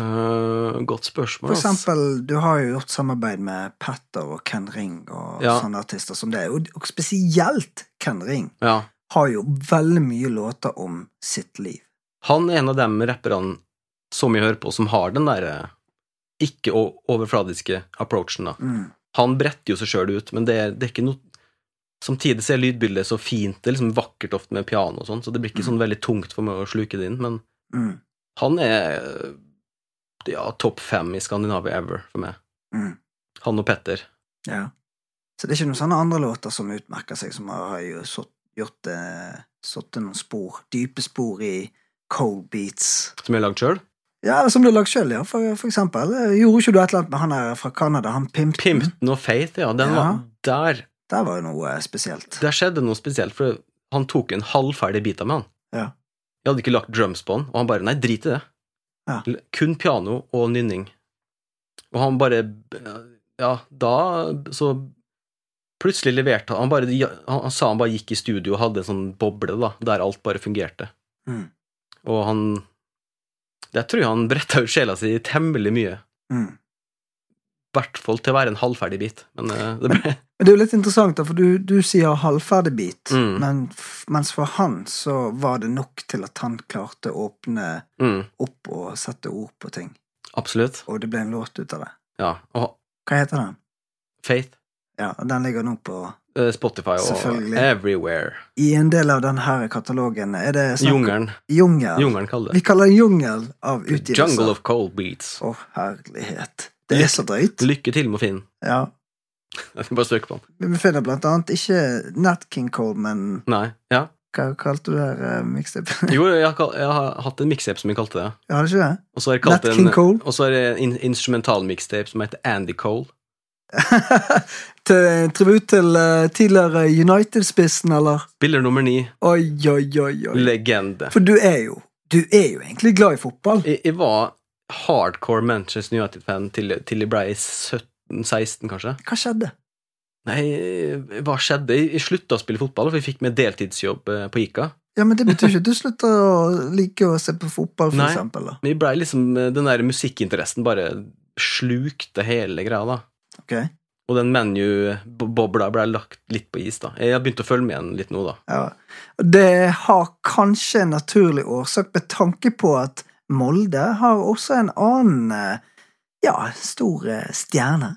Uh, godt spørsmål. For eksempel, du har jo gjort samarbeid med Petter og Ken Ring og Ja. sånne artister som det, og, og spesielt Ken Ring Ja. Har jo veldig mye låter om sitt liv. Han er en av de rapperne som jeg hører på, som har den der eh, ikke-overfladiske approachen, da. Mm. Han bretter jo seg sjøl ut, men det er, det er ikke noe Samtidig så er lydbildet så fint, det er liksom vakkert ofte med piano og sånn, så det blir ikke sånn veldig tungt for meg å sluke det inn, men Mm. han er ja, topp fem i Scandinavia ever for meg. Mm. Han og Petter. Ja. Så det er ikke noen sånne andre låter som utmerker seg, som har jo sått, gjort eh, satt noen spor, dype spor i cold beats. Som er lagd sjøl. Ja, som har lagd sjøl, ja, for, for eksempel. Eh, Gjorde ikke du et eller annet med han der fra Canada, han Pimpton? Pimpton og Faith, ja. Den Ja. var der. Der var jo noe eh, spesielt. Der skjedde noe spesielt, for han tok en halvferdig bit av meg, han. Ja. Jeg hadde ikke lagt drums på han, og han bare Nei, drit i det. Ja. Kun piano og nynning. Og han bare Ja, da så Plutselig leverte han bare, han, han sa han bare gikk i studio og hadde en sånn boble, da, der alt bare fungerte. Mm. Og han Der tror jeg han bretta ut sjela si temmelig mye. Mm. I hvert fall til å være en halvferdig bit. Men uh, det ble Men det er jo litt interessant, da, for du, du sier halvferdig bit, Mm. men, mens for han så var det nok til at han klarte å åpne mm, opp og sette ord på ting, Absolutt. og det ble en låt ut av det. Ja. Og Hva heter den? Faith. Ja, Den ligger nå på eh, Spotify og everywhere. I en del av denne katalogen er det snakk Jungelen. Jungel. Jungelen kaller Vi det. kaller det jungel av utgivelser. Jungle of cold beats. Å, herlighet. Det er så drøyt. Lykke til med å finne. Ja. Jeg skal bare søke på den. Vi finner blant annet ikke Nat King Cole, men Nei. Ja. hva kalte du det her uh, mixtapen? Jo, jeg har, jeg har hatt en mixtape som jeg kalte det. Ja, hadde ikke det? Og så har jeg kalt Nat det King en, Cole? og så har jeg en instrumental mixtape som heter Andy Cole. til tribut til uh, tidligere United-spissen, eller? Spiller nummer ni. Oi, oi, oi, oi. Legende. For du er jo Du er jo egentlig glad i fotball. Jeg, jeg var hardcore Manchester United-fan til, til jeg ble 17-16, kanskje. Hva skjedde? Nei, hva skjedde? Jeg, slutta å spille fotball, for jeg fikk meg deltidsjobb eh, på Ica. Ja, men Det betyr ikke at du slutter å like å se på fotball, for Nei. eksempel. Da. Men jeg ble liksom, den der musikkinteressen bare slukte hele greia, da. Ok? Og den menu-bobla ble lagt litt på is, da. Jeg har begynt å følge med igjen litt nå, da. Ja. Det har kanskje en naturlig årsak med tanke på at Molde har også en annen eh, ja, stor eh, stjerne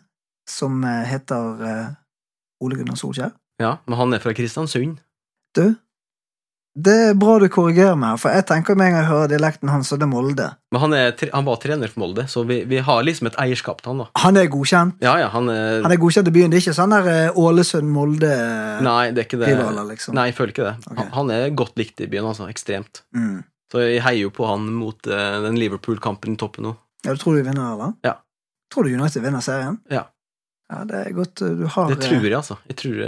som eh, heter Ole Gunnar Solskjær. Ja, Men han er fra Kristiansund. Du, det er bra du korrigerer meg, for jeg tenker med en gang jeg hører dialekten hans, og det er Molde. Men han, er, han var trener for Molde, så vi, vi har liksom et eierskap til han, da. Han er godkjent. Ja, ja, han er, Han er godkjent i byen. Det er ikke sånn der eh, Ålesund-Molde Nei, det er ikke det. rivaler, liksom. Nei, jeg føler ikke det. Okay. Han, han er godt likt i byen, altså. Ekstremt. Mm. Så jeg heier jo på han mot uh, den Liverpool-kampen i toppen nå. Ja, du tror du vinner, eller? Ja. Tror du United vinner serien? Ja. Ja, det er godt eh, du har Det tror jeg, altså. Jeg tror,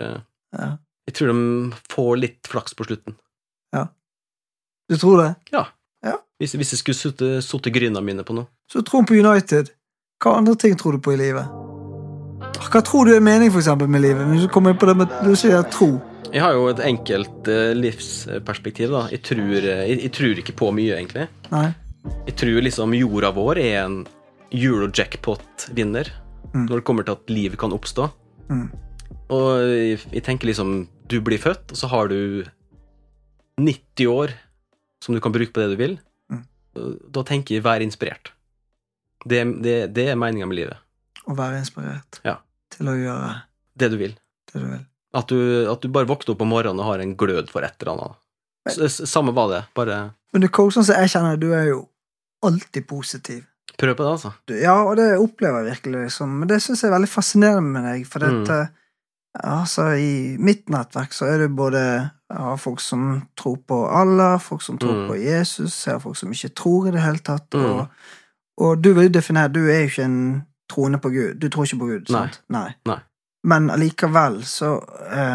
Ja. jeg tror de får litt flaks på slutten. Du tror det? Hvis, hvis jeg skulle sutte, sutte gryna mine på noe. Så troen på United. Hva andre ting tror du på i livet? Hva tror du er mening for eksempel, med livet? Hvis du kommer inn på det med du sier tro. Jeg har jo et enkelt uh, livsperspektiv, da. Jeg tror, eh, jeg, jeg tror ikke på mye, egentlig. Nei. Jeg tror liksom jorda vår er en euro-jackpot-vinner. Mm. når det kommer til at livet kan oppstå. Mm. Og jeg, jeg tenker liksom Du blir født, og så har du 90 år som du kan bruke på det du vil. Mm. Da tenker jeg vær inspirert. Det, det, det er meninga med livet. Å være inspirert Ja. til å gjøre Det du vil. det du vil. At du, at du bare våkner opp om morgenen og har en glød for et eller annet. Samme hva det. Bare Men du, sånn som jeg kjenner, du er jo alltid positiv. prøv på det, altså. Du, ja, og det opplever jeg virkelig, liksom. Men det syns jeg er veldig fascinerende med deg, for Mm. dette Altså, i mitt nettverk så er det både jeg har folk som tror på Allah, folk som tror Mm. på Jesus, jeg har folk som ikke tror i det hele tatt, Mm. og, og du vil definere Du er jo ikke en troende på Gud. Du tror ikke på Gud, Nei. sant? Nei. Nei. Men allikevel så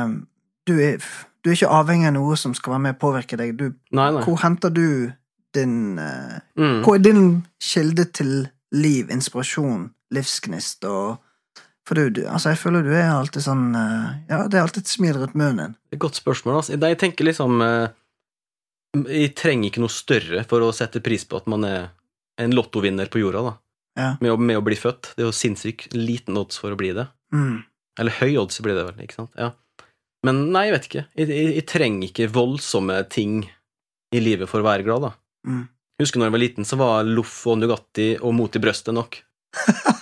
um, du, er, du er ikke avhengig av noe som skal være med å påvirke deg. Du, Nei, nei. hvor henter du din uh, Mm. Hvor er din kilde til liv, inspirasjon, livsgnist og For du, du altså jeg føler du er alltid sånn eh, Ja, det er alltid et smil rundt munnen. Er godt spørsmål. Altså. Jeg tenker liksom eh, Jeg trenger ikke noe større for å sette pris på at man er en lottovinner på jorda, da. Ja. Med, å, med å bli født. Det er jo sinnssykt liten odds for å bli det. Mm. Eller høy odds blir det vel, ikke sant? Ja. Men nei, jeg vet ikke. Jeg, jeg, jeg trenger ikke voldsomme ting i livet for å være glad, da. Mm. Husker når jeg var liten, så var loff og Nugatti og mot i brøstet nok.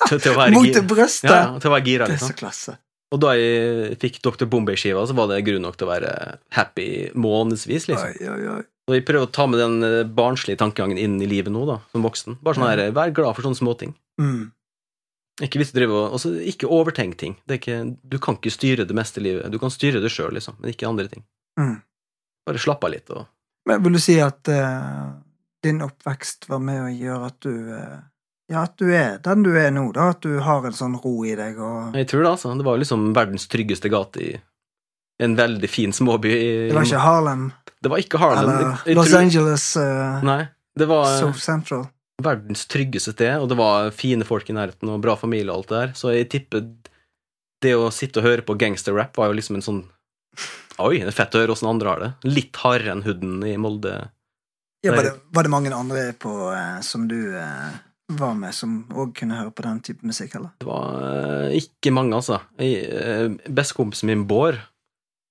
Til, til å være Mot brystet! Ja, til å være gira, Det er liksom. så klasse. Og da jeg fikk Dr. Bombay-skiva, så var det grunn nok til å være happy månedsvis, liksom. Oi, oi, oi. Og jeg prøver å ta med den eh, barnslige tankegangen inn i livet nå, da, som voksen. Bare sånn her, Vær glad for sånne småting. Mm. Ikke hvis du driver og altså, Ikke overtenk ting. Det ikke, du kan ikke styre det meste i livet. Du kan styre det sjøl, liksom, men ikke andre ting. Mm. Bare slapp av litt. Og, Men vil du si at uh, din oppvekst var med å gjøre at du eh, Ja, at du er den du er nå, da? At du har en sånn ro i deg og jeg tror det, altså. Det var liksom verdens tryggeste gate i en veldig fin småby. I, Det var ikke Harlem Det var ikke Harlem. eller Jeg- jeg Los tror- Angeles uh, Nei. Det var South Central. verdens tryggeste sted, og det var fine folk i nærheten, og bra familie og alt det der, så jeg tipper det å sitte og høre på gangsterrap var jo liksom en sånn Oi, det er fett å høre åssen andre har det. Litt hardere enn hooden i Molde. Ja, var, det, var det mange andre på, eh, som du eh, var med, som òg kunne høre på den type musikk, eller? Det var eh, ikke mange, altså. Eh, Bestekompisen min, Bård,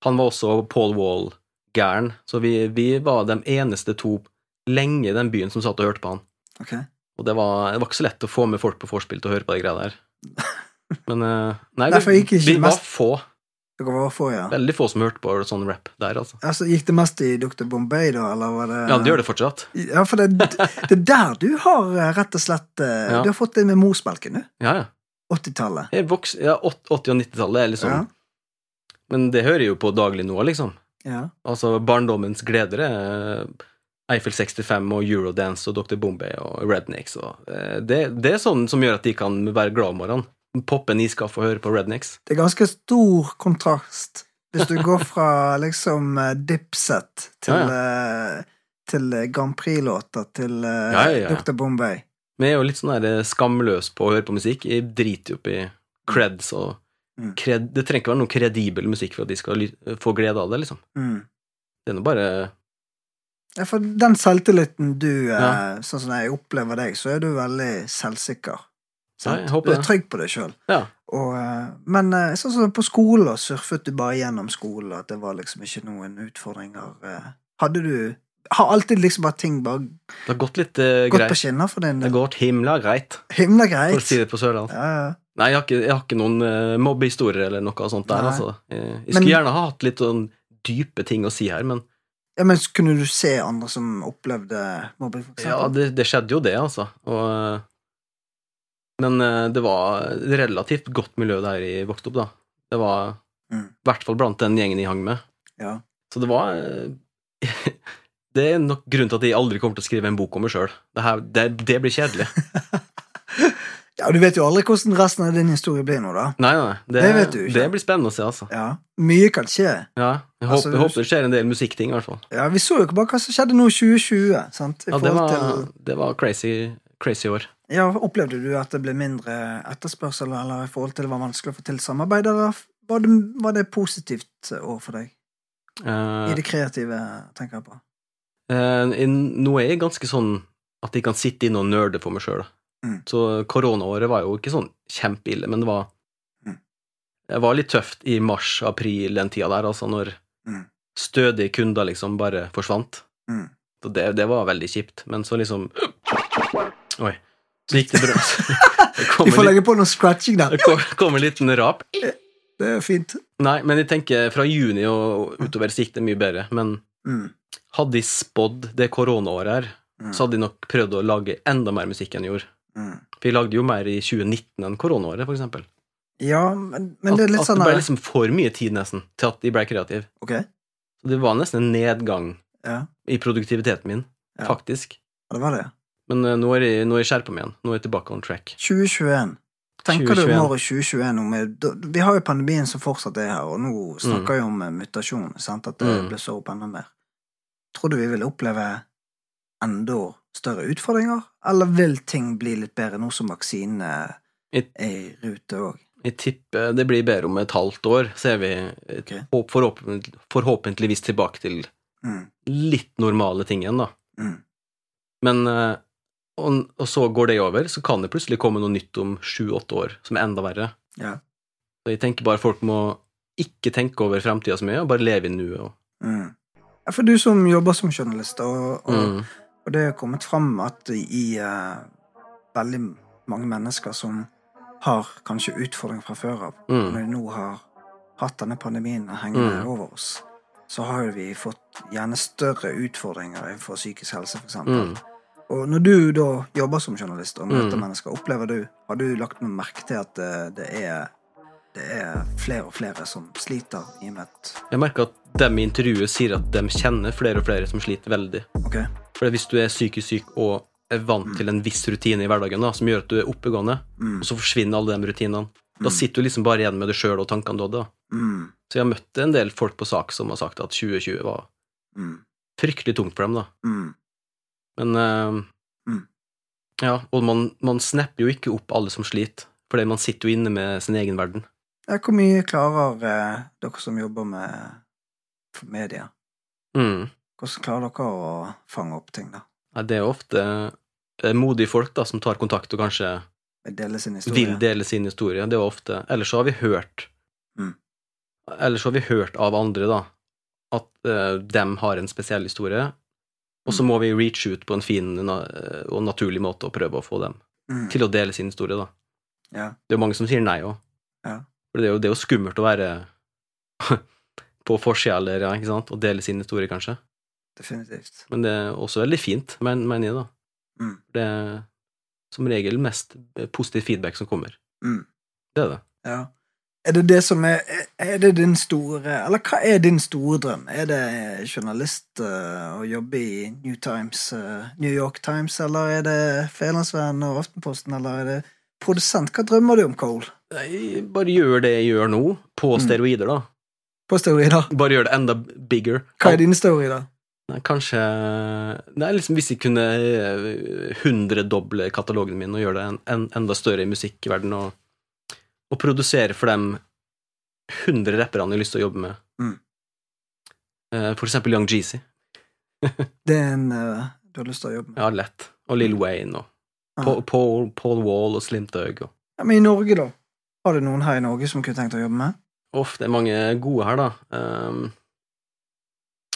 han var også Paul Wall-gæren, så vi, vi var de eneste to lenge i den byen som satt og hørte på han. Ok. Og det var, det var ikke så lett å få med folk på vorspiel til å høre på de greia der. Men eh, nei, vi, vi var få. Dere var få, ja. Veldig få som hørte på sånn rap der, altså. Altså, Gikk det mest i Dr. Bombay, da, eller var det Ja, det gjør det fortsatt. Ja, for det, det er der du har eh, rett og slett eh, Ja. Du har fått det med morsmelken, du. Ja, ja. 80-tallet. Ja 80- og 90-tallet er liksom Ja. Men det hører jeg jo på daglig nå, liksom. Ja. Altså, barndommens gleder er Eiffel 65 og Eurodance og Dr. Bombay og Rednecks og eh, det, det er sånn som gjør at de kan være glad om morgenen. Poppe en iskaffe og høre på Rednecks. Det er ganske stor kontrast hvis du går fra liksom eh, Dipset til, eh, til eh, Grand Prix-låter til Ja, ja, ja. Dr. Bombay. Vi er jo litt sånn skamløs på å høre på musikk. Jeg driter jo opp i creds og Mm. cred, Det trenger ikke være noe kredibel musikk for at de skal få glede av det, liksom. Mm. Det er nå bare Ja, for den selvtilliten du Ja. Sånn som jeg opplever deg, så er du veldig selvsikker. Jeg Sant? håper du er trygg på deg sjøl. Ja. Men eh, sånn som på skolen, surfet du bare gjennom skolen, at det var liksom ikke noen utfordringer. eh. Hadde du Har alltid liksom bare ting bare Det har gått litt uh, gått på greit. skinner for din Det har gått himla greit, Himla greit. for å si det på Sørlandet. Ja, ja. Nei, jeg har ikke, jeg har ikke noen uh, mobbehistorier eller noe sånt der, Nei. altså. Jeg, jeg Men- skulle gjerne ha hatt litt sånn dype ting å si her, men ja, men kunne du se andre som opplevde mobbing, for ja, det, det skjedde jo det, altså. Og, eh, men eh, det var relativt godt miljø der jeg vokste opp, da. Det var Mm. i hvert fall blant den gjengen jeg hang med. Ja. Så det var eh, Det er nok grunnen til at jeg aldri kommer til å skrive en bok om meg sjøl. Det, det, det blir kjedelig. ja, du vet jo aldri hvordan resten av din historie blir nå, da. Nei, nei, det, Det vet du ikke. det blir spennende å se, altså. Ja. Mye kan skje. Ja, jeg, Altså, håper, håper det skjer en del musikkting, i hvert fall. Ja, Vi så jo ikke bare hva som skjedde nå i 2020. sant? I Ja, det var, til det var crazy, crazy år. Ja, Opplevde du at det ble mindre etterspørsel eller i forhold til det var vanskelig å få til samarbeid, eller var det, var det positivt overfor deg? Uh, I det kreative, tenker jeg på. Uh, nå er jeg ganske sånn at jeg kan sitte inne og nerde for meg sjøl. Mm. Så koronaåret var jo ikke sånn kjempeille, men det var Mm. Det var litt tøft i mars-april, den tida der, altså, når Mm. stødige kunder liksom bare forsvant. Mm. Så det, det var veldig kjipt, men så liksom Oi. Så gikk det bra. Vi får legge på noe scratching der. det kom, en liten rap. Det er fint. Nei, men jeg tenker fra juni og utover så gikk det mye bedre. Men Mm. hadde jeg spådd det koronaåret her, Mm. så hadde jeg nok prøvd å lage enda mer musikk enn jeg gjorde. Mm. For de lagde jo mer i 2019 enn koronaåret, for eksempel. Ja, men, men det er litt at, sånn at det ble liksom for mye tid, nesten, til at de ble kreative. Okay. Så det var nesten en nedgang ja, i produktiviteten min, Ja. faktisk. ja, det var det. Men uh, nå er jeg, nå er jeg skjerpa meg igjen. Nå er jeg tilbake on track. 2021. Tenker du 2021. om året 2021 Om Vi har jo pandemien som fortsatt er her, og nå snakker vi om eh, mutasjon, sant? at det Mm. blusser opp enda mer. Tror du vi vil oppleve enda større utfordringer, eller vil ting bli litt bedre nå som vaksinene er i rute òg? Jeg tipper det blir bedre om et halvt år, så er vi okay. Ok. forhåpentlig, forhåpentligvis tilbake til Mm. litt normale ting igjen, da. Mm. Men eh, og, og så går det over, så kan det plutselig komme noe nytt om sju-åtte år som er enda verre. Ja. Så jeg tenker bare folk må ikke tenke over fremtida så mye, og bare leve i nuet. Mm. Ja, for du som jobber som journalist, og, og, mm, og det er kommet fram at i uh, veldig mange mennesker som har kanskje utfordringer fra før av, mm, når de nå har hatt denne pandemien hengende Mm. over oss, så har vi fått gjerne større utfordringer innenfor psykisk helse, eksempel. mm. Og når du da jobber som journalist og møter Mm. mennesker, opplever du Har du lagt noe merke til at det, det er det er flere og flere som sliter i og Jeg merker at dem i intervjuet sier at de kjenner flere og flere som sliter veldig. Ok, For hvis du er psykisk syk og er vant til en viss rutine i hverdagen da, som gjør at du er oppegående, mm, og så forsvinner alle de rutinene, da sitter du liksom bare igjen med deg sjøl og tankene da. mm, Så jeg har møtt en del folk på sak som har sagt at 2020 var mm, fryktelig tungt for dem, da. Men uh, Mm. Ja, og man, man snapper jo ikke opp alle som sliter, fordi man sitter jo inne med sin egen verden. Hvor mye klarer eh, dere som jobber med media? Mm. Hvordan klarer dere å fange opp ting, da? Nei, det er ofte eh, modige folk da, som tar kontakt og kanskje Dele sin vil dele sin historie. Det er ofte Ellers så har vi hørt Mm. Ellers så har vi hørt av andre, da, at eh, dem har en spesiell historie, og så må vi reach ut på en fin og naturlig måte og prøve å få dem Mm, til å dele sin historie, da. ja. Det er jo mange som sier nei òg. Ja. For det er, jo, det er jo skummelt å være på forsida eller ja, ikke sant, og dele sin historie, kanskje. Definitivt. Men det er også veldig fint, men- mener jeg, da. Mm. Det er som regel mest positiv feedback som kommer. Mm. Det er det. Ja. Er det det som er Er det din store Eller hva er din store drøm? Er det journalist uh, å jobbe i New Times, uh, New York Times, eller er det Fædrelandsvennen og Aftenposten, eller er det produsent? Hva drømmer du om, Cole? Nei, bare gjør det jeg gjør nå, på Mm. steroider, da. På steroider? Bare gjør det enda bigger. Hva er dine steroider? Nei, kanskje Nei, liksom hvis jeg kunne eh, hundredoble katalogen min og gjøre det en, en, enda større i musikkverdenen og, og produsere for dem hundre rappere han har lyst til å jobbe med. Mm. Eh, For eksempel Young Jeezy. Det er en uh, du har lyst til å jobbe med? Ja, lett. Og Lill Wayne og Ah. Paul, Paul, Paul Wall og Slim Thug. Og. Ja, men i Norge, da? Har du noen her i Norge som kunne tenkt å jobbe med? Uff, det er mange gode her, da. Um,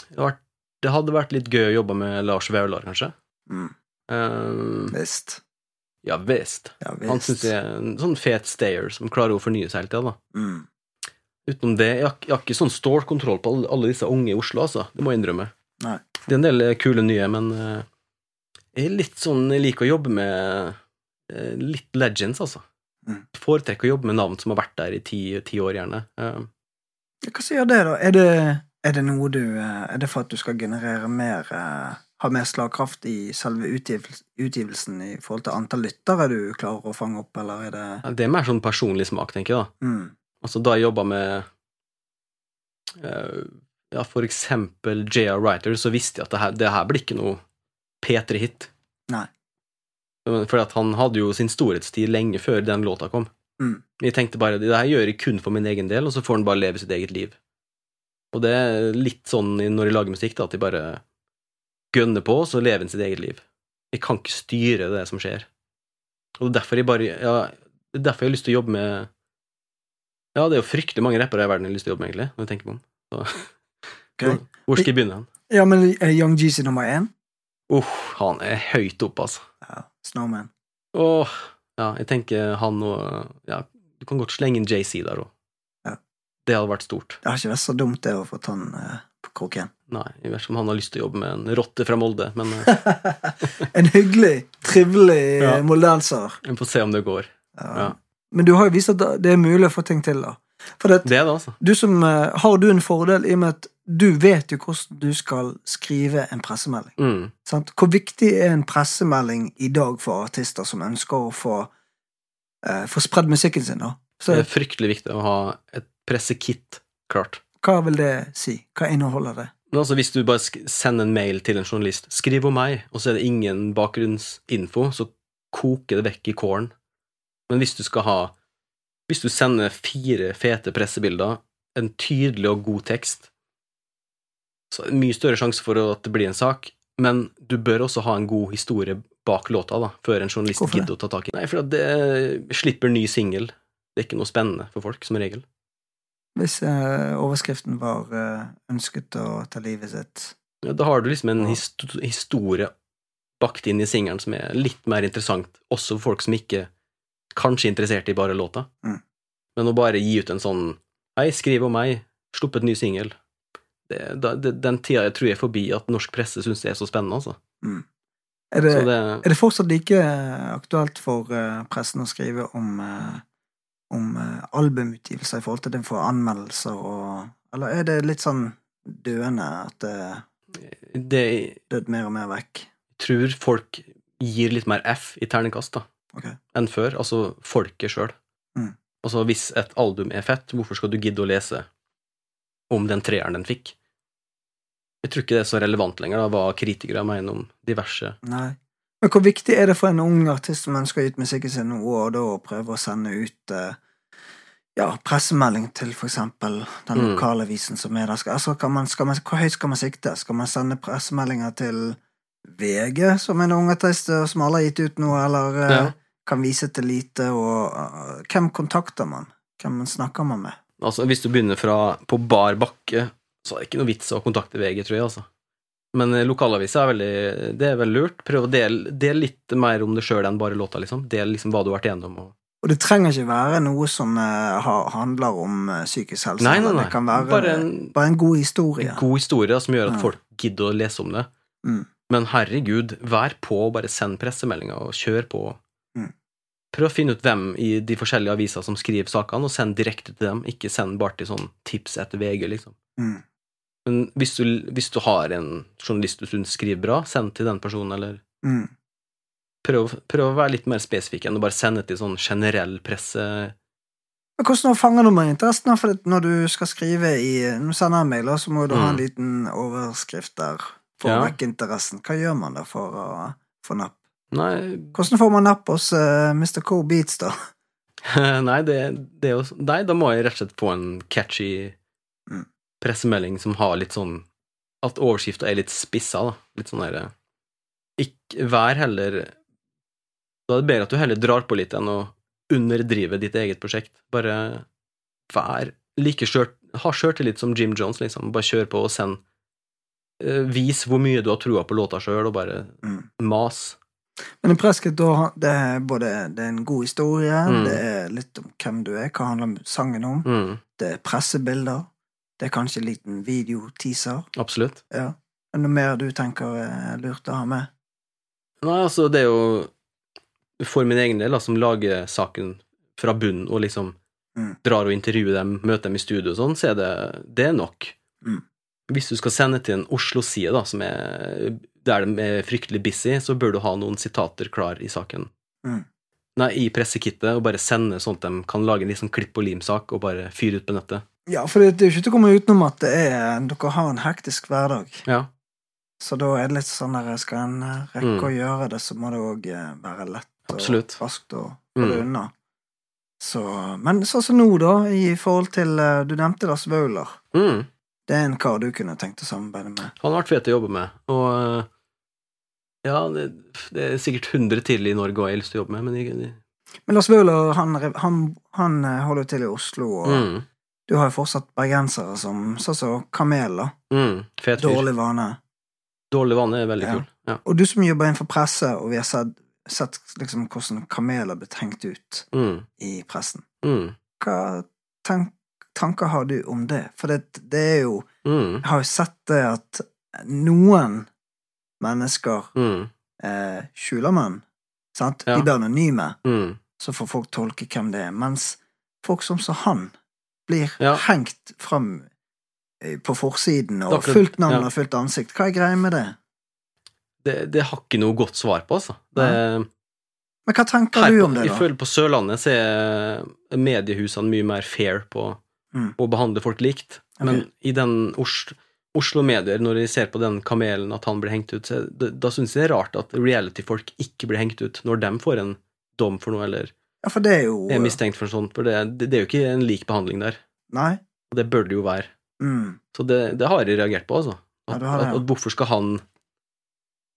det, hadde vært, det hadde vært litt gøy å jobbe med Lars Vaular, kanskje. Mm. Um, Visst. Ja visst. Ja, Han syns jeg er en sånn fet stayer som klarer å fornye seg hele tida, da. Mm. Utenom det, jeg har, jeg har ikke sånn stålkontroll på alle, alle disse unge i Oslo, altså. Det må jeg innrømme. Nei. Det er en del eh, kule nye, men eh, jeg er litt sånn Jeg liker å jobbe med eh, litt legends, altså. Mm. Foretrekker å jobbe med navn som har vært der i ti, ti år, gjerne. Hva sier det, da? Er det, er det noe du Er det for at du skal generere mer eh, Ha mer slagkraft i selve utgivelsen, i forhold til antall lyttere du klarer å fange opp, eller er det det er mer sånn personlig smak, tenker jeg, da. mm. Altså, da jeg jobba med eh, ja, for eksempel J.R. Writer, så visste jeg at det her, det her blir ikke noe P3-hit. Nei. For han hadde jo sin storhetstid lenge før den låta kom. Mm. Jeg tenkte bare det her gjør jeg kun for min egen del, og så får han bare leve sitt eget liv. Og det er litt sånn når jeg lager musikk, da, at jeg bare gønner på, så lever han sitt eget liv. Jeg kan ikke styre det som skjer. Og det er derfor jeg bare Ja, det er derfor jeg har lyst til å jobbe med Ja, det er jo fryktelig mange rappere i verden jeg har lyst til å jobbe med, egentlig, når jeg tenker meg om. Så, okay. hvor, skal jeg begynne? Ja, men er Young Jeezy nummer én? Uff, han er høyt oppe, altså. Ja, Snowman. Åh, ja, jeg tenker han og Ja, du kan godt slenge inn JC der òg. Ja. Det hadde vært stort. Det har ikke vært så dumt, det, å få han eh, på kroken. Nei, i hvert fall han har lyst til å jobbe med en rotte fra Molde, men eh, en hyggelig, trivelig Ja. moldenser. vi får se om det går. Ja. Ja. Men du har jo vist at det er mulig å få ting til, da. For det, Det det, altså. du som, eh, har du en fordel i og med at du vet jo hvordan du skal skrive en pressemelding. Mm. Sant? Hvor viktig er en pressemelding i dag for artister som ønsker å få, eh, få spredd musikken sin? da? Så Det er fryktelig viktig å ha et pressekit klart. hva vil det si? Hva inneholder det? Men altså, hvis du bare sender en mail til en journalist, skriv om meg, og så er det ingen bakgrunnsinfo, så koker det vekk i kålen. Men hvis du skal ha Hvis du sender fire fete pressebilder, en tydelig og god tekst, så er det mye større sjanse for at det blir en sak, men du bør også ha en god historie bak låta, da, før en journalist gidder å ta tak i. Nei, for det slipper ny singel. Det er ikke noe spennende for folk, som regel. Hvis eh, overskriften var eh, 'ønsket å ta livet sitt'? Ja, da har du liksom en Ja. histo historie bakt inn i singelen som er litt mer interessant, også for folk som ikke kanskje er interessert i bare låta. Mm. Men å bare gi ut en sånn Hei, skriv om meg, slupp et ny singel. Den tida jeg tror jeg er forbi at norsk presse syns det er så spennende, altså. Er det, det er det fortsatt like eh, aktuelt for eh, pressen å skrive om, eh, om eh, albumutgivelser i forhold til den for anmeldelser og Eller er det litt sånn døende at det Det dødd mer og mer vekk? jeg tror folk gir litt mer F i terningkast, da. okay. enn før, altså folket sjøl. Mm. Altså, hvis et album er fett, hvorfor skal du gidde å lese om den treeren den fikk? Jeg tror ikke det er så relevant lenger, da, hva kritikere mener om diverse Nei. Men hvor viktig er det for en ung artist som ønsker å gi ut musikken sin nå, og da prøve å sende ut eh, ja, pressemelding til for eksempel den Mm. lokalavisen som er der? Altså, kan man, man, hvor høyt skal man sikte? Skal man sende pressemeldinger til VG, som en noen artist eh, som alle har gitt ut noe, eller eh, Ja. kan vise til lite, og uh, hvem kontakter man? Hvem snakker man med? Altså, hvis du begynner fra på bar bakke, så er det ikke noe vits å kontakte VG, tror jeg, altså. Men lokalavisa er veldig Det er veldig lurt. Prøv å dele, del litt mer om det sjøl enn bare låta, liksom. Del liksom hva du har vært igjennom. Og... Og det trenger ikke være noe som uh, handler om eh, psykisk helse. Nei, nei, nei. Det kan være Bare en- bare en god historie. En god historie som gjør at Ja. folk gidder å lese om det. Mm. Men herregud, vær på, bare send pressemeldinger og kjør på. Mm. Prøv å finne ut hvem i de forskjellige aviser som skriver sakene, og send direkte til dem. Ikke send bare til sånn tips etter VG, liksom. Mm. Men hvis du, hvis du har en journalist du syns skriver bra, send til den personen, eller Mm. Prøv, prøv å være litt mer spesifikk enn å bare sende til sånn generell presse. Men Hvordan fanger du meg interessen? For når du skal skrive i Når du sender en mail, så må du ha en Mm. liten overskrift der for Ja. å vekke interessen. Hva gjør man da for å få napp? Nei, Hvordan får man napp hos uh, Mr. Co Beats, da? nei, det, det er jo Nei, da må jeg rett og slett få en catchy Mm. pressemelding som har litt sånn At overskrifta er litt spissa, da. Litt sånn derre Ikke Vær heller Da er det bedre at du heller drar på litt enn å underdrive ditt eget prosjekt. Bare vær like skjørt Ha sjøltillit som Jim Jones, liksom. Bare kjør på og send. Eh, Vis hvor mye du har trua på låta sjøl, og bare Mm. mas. Men en presket da, det er både det er en god historie, Mm. det er litt om hvem du er, hva handler sangen om, Mm, det er pressebilder, det er kanskje en liten videoteaser. absolutt. Ja. Er det noe mer du tenker er lurt å ha med? Nei, altså, det er jo for min egen del, da, som lager saken fra bunnen og liksom Mm. drar og intervjuer dem, møter dem i studio og sånn, så er det, det er nok. Mm. Hvis du skal sende til en Oslo-side, da, som er der de er fryktelig busy, så bør du ha noen sitater klar i saken. Mm. Nei, i pressekittet, og bare sende sånn at de kan lage en liksom klipp og lim-sak og bare fyre ut på nettet. Ja, for det det er jo ikke til å komme utenom at det er, dere har en hektisk hverdag. Ja. Så da er det litt sånn der skal en eh, rekke Mm. å gjøre det, så må det òg være lett Absolutt. og raskt å få det Mm. unna. Så, men sånn som nå, da, i forhold til eh, Du nevnte Lars Vaular. Mm. Det er en kar du kunne tenkt å samarbeide med. Han har vært fet å jobbe med, og Ja, det, det er sikkert 100 til i Norge og jeg har lyst til å jobbe med, men jeg, Men Lars Vaular, han, han, han eh, holder til i Oslo, og mm, du har jo fortsatt bergensere som sånn som Kamel, da. mm, Fet fyr. Dårlig vane. Dårlig vane er veldig Ja. kul. Ja. Og du som jobber innenfor presse, og vi har sett, sett liksom hvordan kameler ble tenkt ut Mm, i pressen. mm, Hva tenk, tanker har du om det? For det, det er jo mm, Jeg har jo sett det at noen mennesker mm, eh, skjuler menn. Sant? Ja. De blir anonyme, mm. så får folk tolke hvem det er. Mens folk som så han blir Ja. hengt fram eh, på forsiden, og fullt navn ja. og fullt ansikt. Hva er greia med det? Det, det har ikke noe godt svar på, altså. Det, Men hva tenker her du om det, jeg da? føler på Sørlandet så er mediehusene mye mer fair på Mm. å behandle folk likt. Men i den Oslo, Oslo Medier, når de ser på den kamelen at han blir hengt ut, så det, da syns jeg det er rart at reality-folk ikke blir hengt ut når de får en dom for noe, eller Ja, for det er jo er mistenkt for noe sånt. For det, det, det er jo ikke en lik behandling der. Nei? Og det bør det jo være. Mm. Så det, det har jeg reagert på, altså. At, ja, har det, at, ja. at hvorfor skal han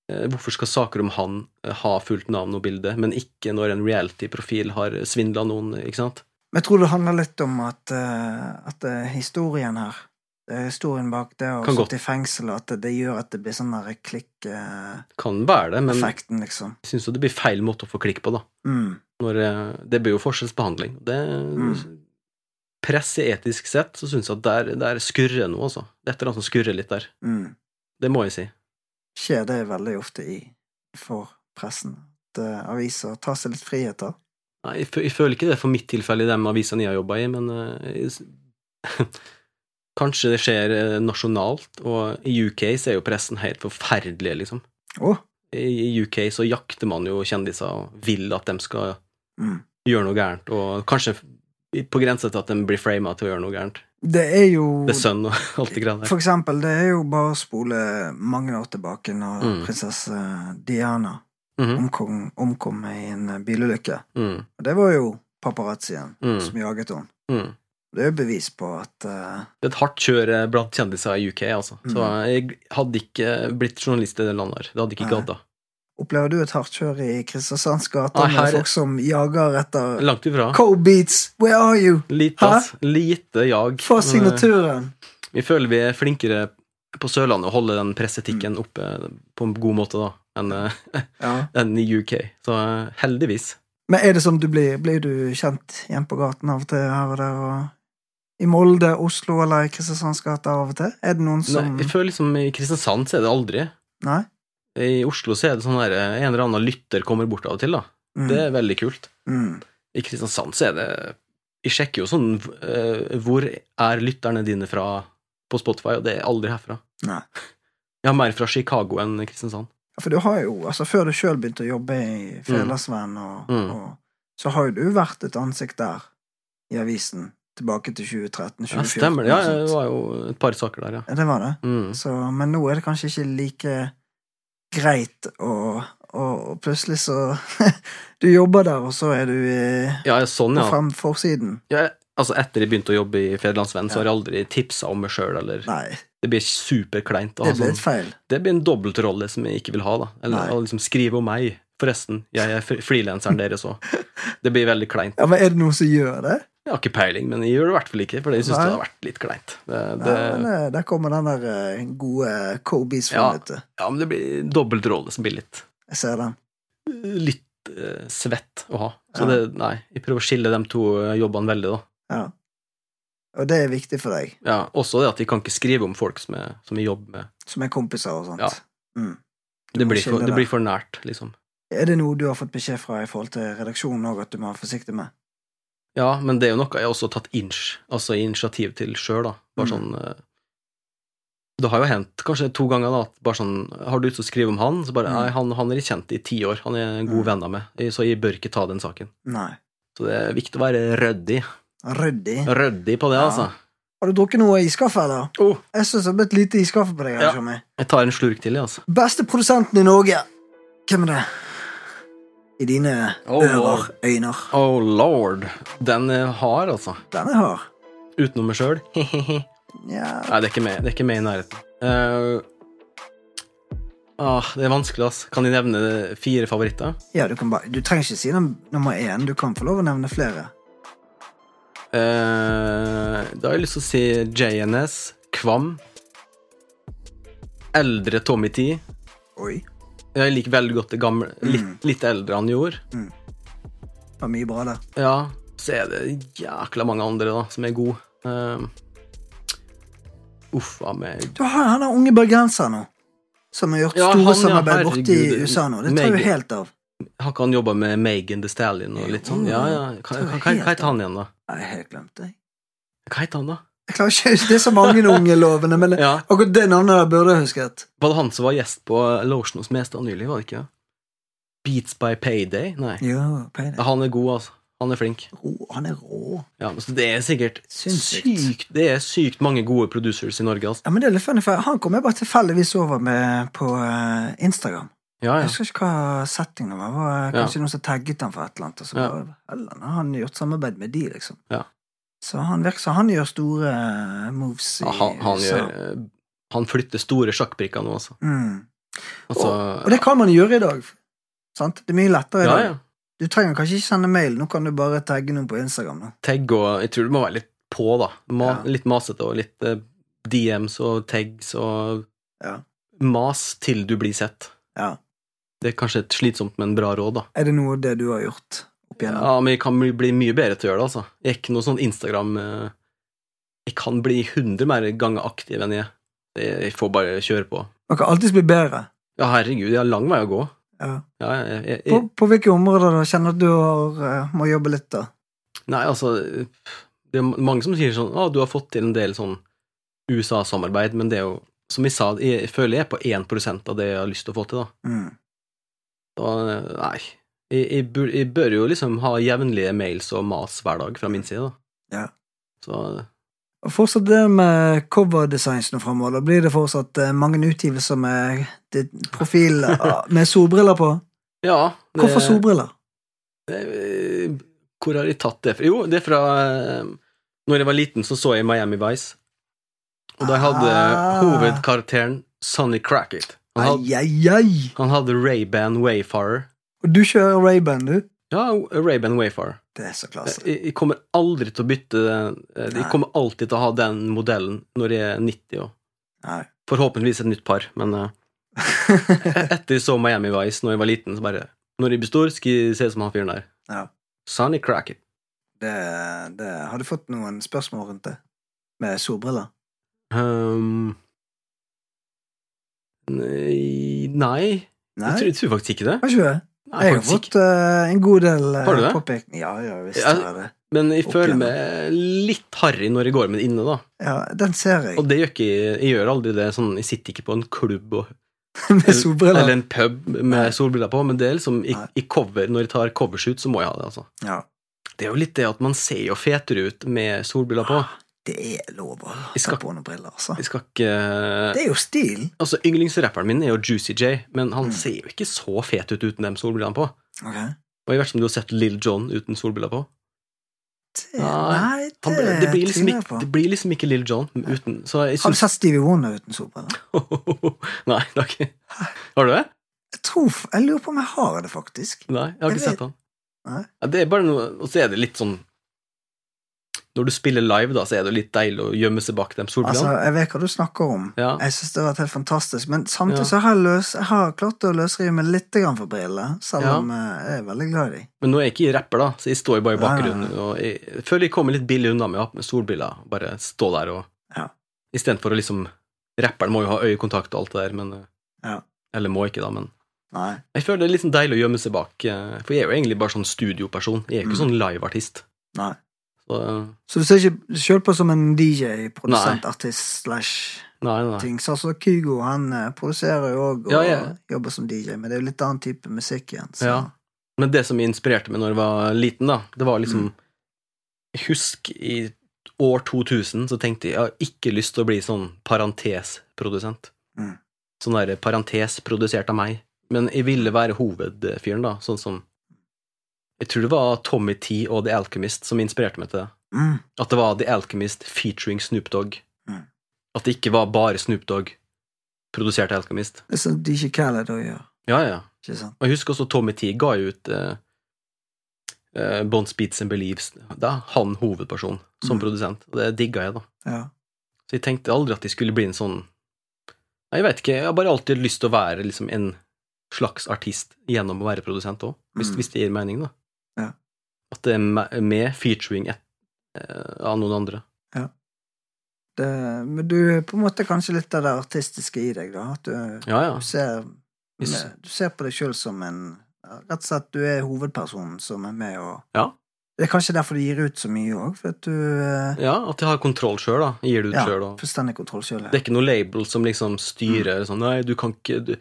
Hvorfor skal saker om han eh, ha fullt navn og bilde, men ikke når en reality-profil har svindla noen, ikke sant? Jeg tror det handler litt om at, eh, at historien her er Historien bak det å sitte i fengsel, at det, gjør at det blir sånn der klikk-effekten, Kan være det, men liksom. jeg syns jo det blir feil måte å få klikk på, da. Mm. Når, eh, det blir jo forskjellsbehandling. Det, Mm. Presseetisk sett så syns jeg at der, der skurrer noe, altså. Det er et eller annet som skurrer litt der. Mm. Det må jeg si. Skjer det veldig ofte i for pressen? At eh, aviser tar seg litt friheter? Nei, jeg, jeg føler ikke det for mitt tilfelle i de avisene jeg har jobba i, men eh, jeg, Kanskje det skjer eh, nasjonalt, og i UK så er jo pressen helt forferdelig, liksom. Oh. I i UK så jakter man jo kjendiser og vil at de skal Mm. gjøre noe gærent, og kanskje på grensa til at de blir frama til å gjøre noe gærent. Det er jo The Sun og alt det greiene der. For eksempel, det er jo bare å spole mange år tilbake når Mm. prinsesse Diana Mhm, omkom, omkom i en bilulykke. mm, Og det var jo paparazzien Mm. som jaget henne. mm. Det er jo bevis på at uh... Det er et hardt kjør blant kjendiser i UK, altså. Så Mm. jeg hadde ikke blitt journalist i det landet her. Det hadde ikke Nei. Opplever du et hardt kjør i Kristiansands gater Ah, med folk som jager etter Langt ifra. Cold Beats, where are you? Lite, ass. Lite jag. Få signaturen! eh, Vi føler vi er flinkere på Sørlandet å holde den pressetikken Mm. oppe på en god måte da, enn eh, Ja. en i UK. Så eh, heldigvis. Men er det som du blir Blir du kjent igjen på gaten av og til her og der? Og I Molde, Oslo eller i Kristiansands gate av og til? Er det noen som Nei, jeg føler liksom I Kristiansand så er det aldri. Nei? I Oslo så er det sånn der eh, en eller annen lytter kommer bort av og til. da. Mm. Det er veldig kult. Mm. I Kristiansand så er det Jeg sjekker jo sånn uh, Hvor er lytterne dine fra på Spotify, og det er aldri herfra. Nei. Jeg har mer fra Chicago enn Kristiansand. Ja, For du har jo, altså Før du sjøl begynte å jobbe i Fedrelandsvennen, og, Mm. og, så har jo du vært et ansikt der i avisen tilbake til 2013-2014. Ja, stemmer det. Ja, det var jo et par saker der, ja. Ja, det var det. Mm. Så, men nå er det kanskje ikke like greit å og, plutselig så Du jobber der, og så er du eh, Ja, sånn, på ja. frem forsiden. ja. Altså, etter jeg begynte å jobbe i Federlandsvennen, så har jeg aldri tipsa om meg sjøl, Det blir superkleint. det blir sånn- et feil. Det blir en dobbeltrolle som jeg ikke vil ha, da. Eller liksom skrive om meg. Forresten, jeg er fri- frilanseren deres òg. Det blir veldig kleint. Ja, men Er det noen som gjør det? Jeg har ikke peiling, men jeg gjør det i hvert fall ikke, for jeg syns det har vært litt kleint. Det, det, Ja, men, eh, der kommer den der eh, gode Kobe's Ja. fram, vet ja, men det blir dobbeltrolle som blir litt Jeg ser den. litt eh, svett å ha. Så Ja. det, nei, jeg prøver å skille de to jobbene veldig, da. Ja. Og det er viktig for deg, Ja, også det at jeg kan ikke skrive om folk som jeg, som jeg jobber med. som er kompiser og sånt. Ja. Mm. Det blir, for, det blir for nært, liksom. Er det noe du har fått beskjed fra i forhold til redaksjonen òg, at du må være forsiktig med? Ja, men det er jo noe jeg også har tatt inch, altså initiativ til sjøl, da. Bare Mm. sånn eh, Det har jo hendt kanskje to ganger da, at bare sånn Har du lyst til å skrive om han? Så bare Mm. Nei, han, han er ikke kjent i ti år. Han er en god Mm. venn av meg, så jeg bør ikke ta den saken. Nei. Så det er viktig å være ryddig. Ryddig. Ryddig på det, Ja. altså. Har du drukket noe iskaffe, eller? Oh, Jeg syns det har blitt lite iskaffe på deg. Ja. Jeg tar en slurk til, jeg, altså. Beste produsenten i Norge. Hvem er det? I dine Oh, ører, øyne. Oh lord. Den er hard, altså. Den er hard. Utenom meg sjøl. Nei, det er ikke med, det er ikke meg i nærheten. Uh, Ah, det er vanskelig, ass. Kan jeg nevne fire favoritter? Ja, du, kan bare, du trenger ikke si nummer én. Du kan få lov å nevne flere. Uh, da har jeg lyst til å si JNS, Kvam, eldre Tommy T. Oi. Jeg liker veldig godt det gamle, litt, litt eldre han gjorde. Det var mye bra der. Ja, så er det jækla mange andre da, som er gode. Uh, uff a meg. Du har han der unge bergenseren nå. Som har gjort Ja, store han, ja, borte i. USA nå. Det tar jo helt av. Har ikke han jobba med Megan Thee Stallion og litt sånn? Ja, ja. Hva, hva, hva, hva heter han igjen, da? Jeg har helt glemt det. Hva heter han, da? Jeg klarer ikke huske Det er så mange unge lovende, men Ja, akkurat det navnet der burde jeg husket. Var det han som var gjest på Losjen hos Mestad nylig, var det ikke? Beats by Payday? Nei. Jo, payday. Han er god, altså. Han er flink. Rå, han er rå. Ja, så Det er sikkert Sinnssykt. sykt Det er sykt mange gode producers i Norge, altså. Ja, men det er litt funny, for Han kom jeg bare tilfeldigvis over med på eh, Instagram. Ja, Jeg husker ikke hva settingen var. var kanskje Ja. noen som tagget han for et eller annet. Og så Ja. bare, han har gjort samarbeid med de, liksom. Ja. Så han virker som han gjør store eh, moves i ja han, han, gjør, eh, han flytter store sjakkbrikker nå, altså. Mm. altså Og det kan man gjøre i dag. Sant? Det er mye lettere i ja, dag. ja. Du trenger kanskje ikke sende mail. Nå kan du bare tagge noen på Instagram. Tagg og Jeg tror du må være litt på, da. Ma. Litt masete og litt uh, DMs og tags og Ja. Mas til du blir sett. Ja. Det er kanskje et slitsomt, men bra råd, da. Er det noe av det du har gjort opp igjennom? Ja, men jeg kan bli, mye bedre til å gjøre det, altså. Jeg er ikke noe sånn Instagram eh, Jeg kan bli hundre mer ganger aktiv enn jeg. Jeg får bare kjøre på. Man kan alltids bli bedre. Ja, herregud, jeg har lang vei å gå. Ja. Ja, jeg, jeg, På, på hvilke områder da kjenner du at du eh, må jobbe litt, da? nei, altså Det er mange som sier sånn Å, du har fått til en del sånn USA-samarbeid, men det er jo Som jeg sa, jeg, jeg føler jeg er på 1% av det jeg har lyst til å få til, da. Mm. da nei. Jeg, jeg, bør, jeg bør jo liksom ha jevnlige mails og mas hver dag fra min side, da. Ja. Så Og fortsatt det med coverdesigns nå framover. Blir det fortsatt eh, mange utgivelser med profil med solbriller på. ja. det- Hvorfor solbriller? Det, Hvor har de tatt det fra? Jo, det er fra eh, Når jeg var liten, så så jeg Miami Vice. Og da hadde Ah. hovedkarakteren Sonny Crackett. Han hadde, Ai, ai, ai! han hadde Ray-Ban Wayfarer. Og du kjører Ray-Ban, du? Ja, Ray-Ban Wayfar. Det er så klasse. Jeg, jeg kommer aldri til å bytte den. eh, Jeg Nei. kommer alltid til å ha den modellen når jeg er 90 og Nei. forhåpentligvis et nytt par, men eh, etter jeg så Miami Vice når jeg var liten, så bare Når jeg blir stor, skal jeg se som han fyren der. Ja. Sonny Cracket. Det, det, har du fått noen spørsmål rundt det? Med solbriller? Um, nei. Nei? Jeg, tror, jeg tror faktisk ikke det. Har ikke det? Nei, Jeg har fått uh, en god del uh, Har påpekning. Ja, ja visst Ja. har jeg det. Men jeg føler meg litt harry når jeg går med den inne, da. Ja, den ser jeg. Og det gjør ikke jeg. Gjør aldri det sånn Jeg sitter ikke på en klubb og, med solbriller. eller en pub med Nei. solbriller på, men det er liksom i, i cover Når jeg tar covershoot, så må jeg ha det, altså. Ja, Det er jo litt det at man ser jo fetere ut med solbriller på. Det er lov å Jeg ta på noen briller, altså. Jeg skal ikke Det er jo stil. Altså, Yndlingsrapperen min er jo Juicy J, men han Mm. ser jo ikke så fet ut uten de solbrillene på. Ok. Og jeg vet ikke om du har sett Lill John uten solbriller på? Det, Nei, det, Han, det, blir liksom jeg ikke, det blir liksom ikke Lill John uten Så jeg Har du sett Stevie Wonder uten solbriller? Nei, det har ikke Har du det? Jeg tror, jeg lurer på om jeg har det, faktisk. Nei, jeg har Jeg ikke sett han. Ja, det er bare noe Og så er det litt sånn Når du spiller live, da, så er det litt deilig å gjemme seg bak de Altså. Jeg vet hva du snakker om. Ja. Jeg synes det har vært helt fantastisk. Men samtidig Ja. så har jeg, løs, jeg har klart å løsrive meg litt grann for brillene, selv om eh, jeg er veldig glad i dem. Men nå er jeg ikke rapper, da, så jeg står bare i bakgrunnen. Og jeg føler jeg kommer litt billig unna med å ha på solbriller. Bare stå der og Ja. Istedenfor å liksom Rapperen må jo ha øyekontakt og alt det der, men eh, Ja. Eller må ikke, da, men Nei. Jeg føler det er litt sånn deilig å gjemme seg bak, eh, for jeg er jo egentlig bare sånn studioperson. Jeg er jo ikke Mm. sånn liveartist. Nei. Så eh, Så du ser ikke sjøl på som en DJ, produsent, artist slash nei, nei. ting. Så altså Kygo han eh, produserer jo òg og Ja, ja. jobber som DJ, men det er jo litt annen type musikk igjen. Så. Ja. Men det som inspirerte meg når jeg var liten, da, det var liksom Mm. Husk i år 2000 så tenkte jeg jeg har ikke lyst til å bli sånn parentesprodusent. Mm. Sånn der parentes produsert av meg. Men jeg ville være hovedfyren, da, sånn som Jeg tror det var Tommy T og The Alchemist som inspirerte meg til det. Mm. At det var The Alchemist featuring Snoop Dogg. Mm. At det ikke var bare Snoop Dogg produsert Alchemist. Det er sånn de ikke Khaled å gjøre, Ja, ja. ikke sant? Og jeg husker også Tommy T ga ut uh, Bond Speeds and Believes. Da han hovedperson som Mm. produsent, og det digga jeg, da. Ja. Så jeg tenkte aldri at de skulle bli en sånn Nei, Jeg vet ikke, jeg har bare alltid lyst til å være liksom en slags artist gjennom å være produsent òg, hvis, Mm. hvis det gir mening, da. Ja. At det er me- med featuring et, eh, av noen andre. Det, men du er på en måte kanskje litt av det artistiske i deg, da. At du, Ja, ja. du, ser, du ser på deg sjøl som en Rett og slett du er hovedpersonen som er med og Ja. Det er kanskje derfor du gir ut så mye òg, for at du eh, ja at jeg har kontroll sjøl, da. Jeg gir det ut Ja, fullstendig kontroll sjøl. Det er ikke noe label som liksom styrer sånn Nei, du kan ikke du,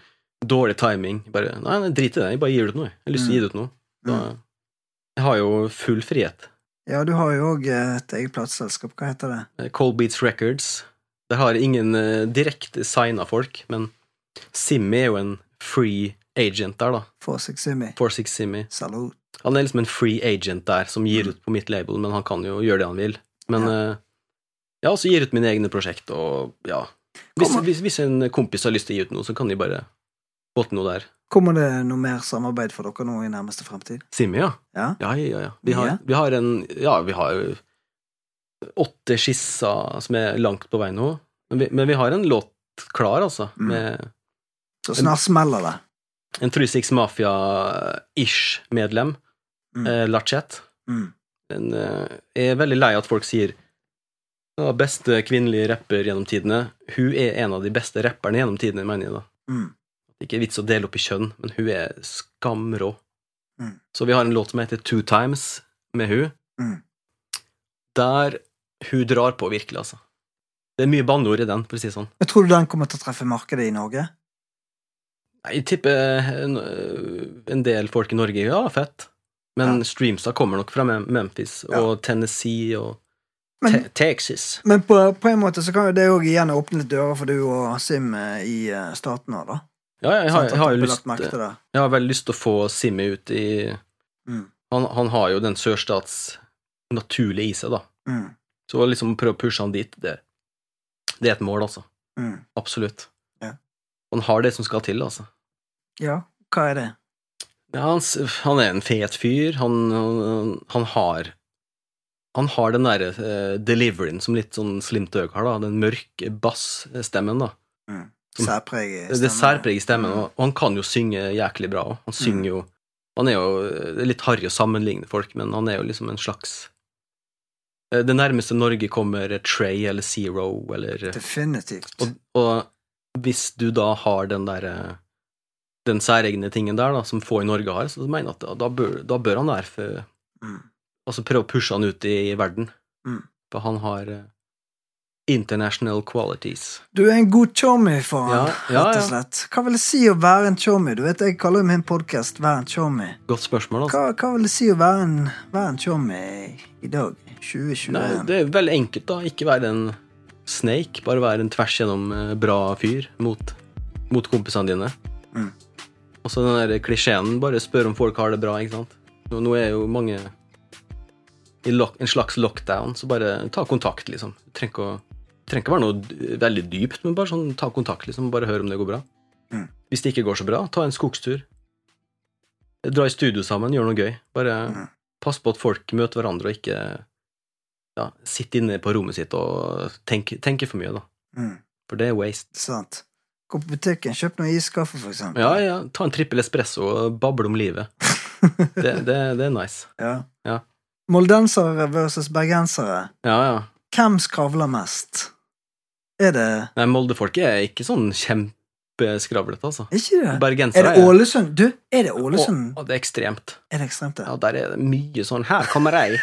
Dårlig timing. Bare Nei, nei drit i det. Jeg bare gir det ut noe. Jeg har lyst til å gi det ut noe. Da, Mm. Jeg har jo full frihet. Ja, du har jo òg et eget plateselskap. Hva heter det? Eh, Cold Beats Records. Der har ingen uh, direkte signa folk, men Simmy er jo en free agent der, da. Forsix Simi. 46 Simmy. Salut. Han er liksom en free agent der, som gir ut på mitt label, men han kan jo gjøre det han vil. Men Ja. ja, så gir ut mine egne prosjekt, og ja hvis, hvis, hvis en kompis har lyst til å gi ut noe, så kan de bare få til noe der. Kommer det noe mer samarbeid for dere nå i nærmeste fremtid? Simi, ja. Ja? Ja, ja, ja. Vi har, vi har en Ja, vi har åtte skisser som er langt på vei nå. Men vi, men vi har en låt klar, altså. Mm. Med Så snart smeller det. en 36 Mafia-ish-medlem, Mm. eh, Lachette. Mm. en, eh, er veldig lei at folk sier ja, beste kvinnelige rapper gjennom tidene. Hun er en av de beste rapperne gjennom tidene, mener jeg da. Mm. Det er ikke vits å dele opp i kjønn, men hun er skamrå. Mm. Så vi har en låt som heter Two Times med hun, Mm. der hun drar på virkelig, altså. Det er mye banneord i den, for å si det sånn. Jeg tror du den kommer til å treffe markedet i Norge? Nei, Jeg tipper en, en del folk i Norge ja, fett. Men Ja. streamsa kommer nok fra Mem- Memphis Ja. og Tennessee og Men, Texas. men på, på en måte så kan jo det òg igjen åpne litt dører for du og Sim eh, i eh, staten her, da. Ja, jeg har, jeg har jo lyst. Jeg har veldig lyst til å få Simmy ut i Mm. han, han har jo den sørstats naturlige i seg, da. Mm. Så liksom prøve å pushe han dit, det, det er et mål, altså. Mm. Absolutt. Ja. Han har det som skal til, altså. Ja, hva er det? Ja, han, han er en fet fyr. Han, han, har Han har den derre uh, deliveryen som litt sånn Slim Tøg har, da. Den mørke bassstemmen, da. Mm. Særpreg i Det er særpreg i stemmen, Mm. og og han kan jo synge jæklig bra òg. Han synger jo Han er jo Det er litt harry å sammenligne folk, men han er jo liksom en slags eh, Det nærmeste Norge kommer Trey eller Zero eller Definitivt. og, og hvis du da har den derre Den særegne tingen der, da, som få i Norge har, så mener jeg at da, da, bør, da bør han være for Mm. Altså prøve å pushe han ut i, verden. Mm. For han har eh, international qualities. Du er en god chommy han, Ja, ja, rett og slett. Hva vil det si å være en chommy? Du vet, Jeg kaller jo min podkast Vær en chommy. Godt spørsmål, altså. Hva, hva vil det si å være en, være en chommy i dag? 2021? Nei, det er veldig enkelt, da. Ikke være en snake, bare være en tvers gjennom eh, bra fyr mot, mot kompisene dine. Mm. Og så den der klisjeen, bare spør om folk har det bra, ikke sant. Nå, nå er jo mange i lock, en slags lockdown, så bare ta kontakt, liksom. Du trenger ikke å trenger ikke være noe veldig dypt, men bare sånn ta kontakt, liksom. Bare hør om det går bra. Mm. Hvis det ikke går så bra, ta en skogstur. Dra i studio sammen, gjør noe gøy. Bare Mm. pass på at folk møter hverandre, og ikke ja, sitter inne på rommet sitt og tenker, tenker for mye, da. Mm, For det er waste. sant. Gå på butikken, kjøp noe iskaffe, for eksempel. Ja, ja, ta en trippel espresso og bable om livet. Det, det, det er nice. Ja. Ja. Moldensere versus bergensere. Ja, ja. Hvem skravler mest? Er det Nei, Moldefolk er ikke sånn kjempeskravlete, altså. Ikke det? Er det Ålesund? Du, er det Ålesund? Å, å, det er ekstremt. Er det ekstremt, det? Ja, der er det mye sånn Her kommer jeg.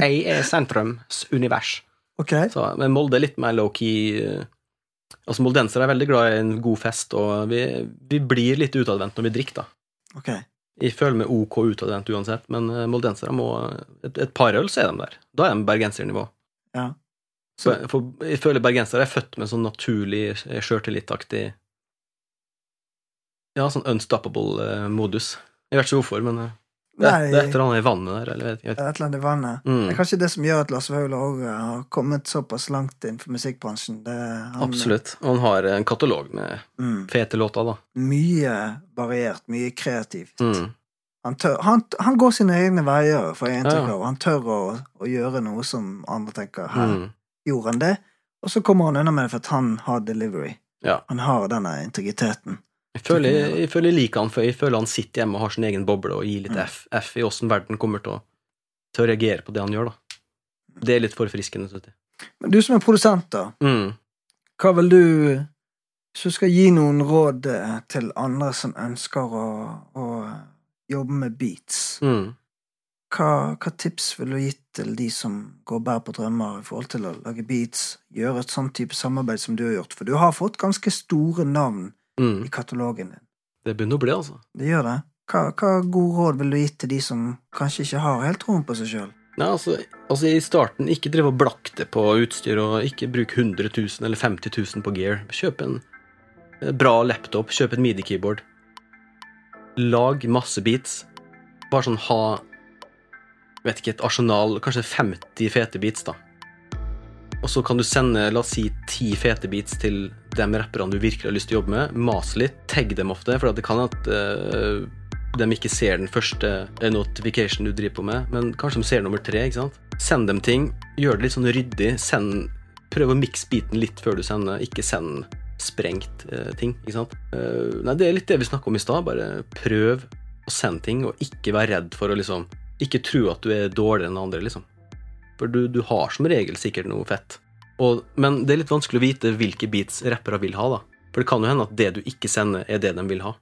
Jeg er sentrums univers. Okay. Så, men Molde er litt mer low-key. eh, Altså, Moldensere er veldig glad i en god fest, og vi, vi blir litt utadvendt når vi drikker, da. Okay. Jeg føler meg ok utadvendt uansett, men eh, moldensere må Et, et par øl, så er de der. Da er de bergensernivå. Ja. For, for jeg føler bergensere er født med sånn naturlig eh, sjøltillitsaktig Ja, sånn unstoppable eh, modus. Jeg vet ikke hvorfor, men eh, Det, Nei. det er et eller annet i vannet der, eller vet jeg vet Det er et eller annet i vannet. Mm. Det er kanskje det som gjør at Lars Vaular òg har kommet såpass langt innenfor musikkbransjen. Han, Absolutt. Og han har en katalog med Mm, fete låter, da. mye variert, mye kreativt. Mm. Han, tør, han, han går sine egne veier, får jeg inntrykk av. Han tør å, å gjøre noe som andre tenker Her Mm. Gjorde han det. Og så kommer han unna med det for at han har delivery. Ja. Han har denne integriteten. Jeg føler jeg, føler jeg liker han, for jeg føler han sitter hjemme og har sin egen boble og gir litt Mm. F, F i åssen verden kommer til å, til å reagere på det han gjør, da. Det er litt forfriskende, synes jeg. Men du som er produsent, da. Mm. Hva vil du Hvis du skal gi noen råd eh, til andre som ønsker å, å jobbe med beats, Mm. Hva, hva tips vil du gitt til de som går og bærer på drømmer i forhold til å lage beats, gjøre et sånn type samarbeid som du har gjort? For du har fått ganske store navn Mm. i katalogen din. Det begynner å bli, altså. Det gjør det. Hva, hva gode råd vil du gitt til de som kanskje ikke har helt troen på seg sjøl? Nei, altså, altså I starten, ikke drive og blakte på utstyr, og ikke bruk 100 000 eller 50 000 på gear. Kjøp en eh, bra laptop, kjøp et midi-keyboard. Lag masse beats. Bare sånn ha Vet ikke, et arsenal, kanskje 50 fete beats, da. Og så kan du sende, la oss si, 10 fete beats til de rapperne du virkelig har lyst til å jobbe med. Mase litt, tagg dem ofte, for det kan at uh, de ikke ser den første eh, notification du driver på med, men kanskje de ser nummer tre. ikke sant? Send dem ting, gjør det litt sånn ryddig. Send, prøv å mikse biten litt før du sender, ikke send sprengt uh, ting. ikke sant? Uh, nei, Det er litt det vi snakka om i stad. Bare prøv å sende ting, og ikke vær redd for å liksom Ikke tro at du er dårligere enn andre, liksom. For du, du har som regel sikkert noe fett. Og, men det er litt vanskelig å vite hvilke beats rappere vil ha, da. For det kan jo hende at det du ikke sender, er det de vil ha.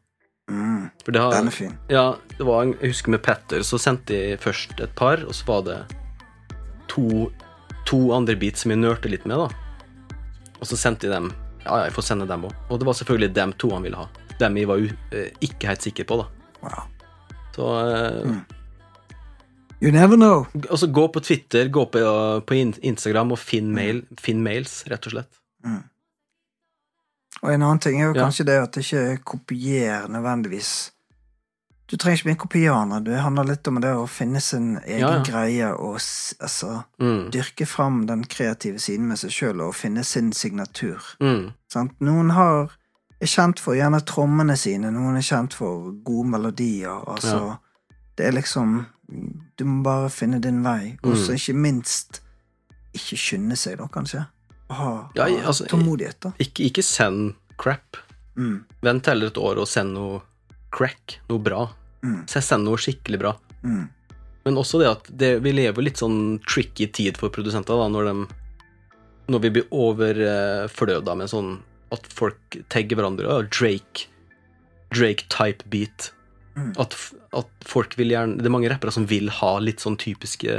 Mm, For det har, den er fin. ja, det var, en- jeg husker med Petter, så sendte jeg først et par, og så var det to, to andre beats som jeg nørte litt med, da. Og så sendte jeg dem. Ja, ja, jeg får sende dem òg. Og det var selvfølgelig dem to han ville ha. Dem jeg var eh, ikke helt sikker på, da. Wow. Så eh, Mm. You never know. Altså, gå på Twitter, gå på, på Instagram og finn, mail, finn mails, rett og slett. Mm. Og en annen ting er jo Ja. kanskje det at det ikke kopierer nødvendigvis Du trenger ikke en kopi av andre. Det handler litt om det å finne sin egen Ja, ja. greie og altså, Mm. dyrke fram den kreative siden med seg sjøl og finne sin signatur. Mm. Sant? Noen har, er kjent for gjerne trommene sine, noen er kjent for gode melodier. Altså, Det er liksom Du må bare finne din vei. Og så Mm. ikke minst ikke skynde seg, da, kanskje. Ha, Ja, altså, tålmodighet, da. Ikke, ikke send crap. Mm, Vent heller et år og send noe crack, noe bra. mm, Så send noe skikkelig bra. mm. Men også det at det, vi lever litt sånn tricky tid for produsenter, da, når de Når vi blir overfløda med sånn at folk tagger hverandre. Drake. Drake-type beat. Mm. At, at folk vil gjerne Det er mange rappere som vil ha litt sånn typiske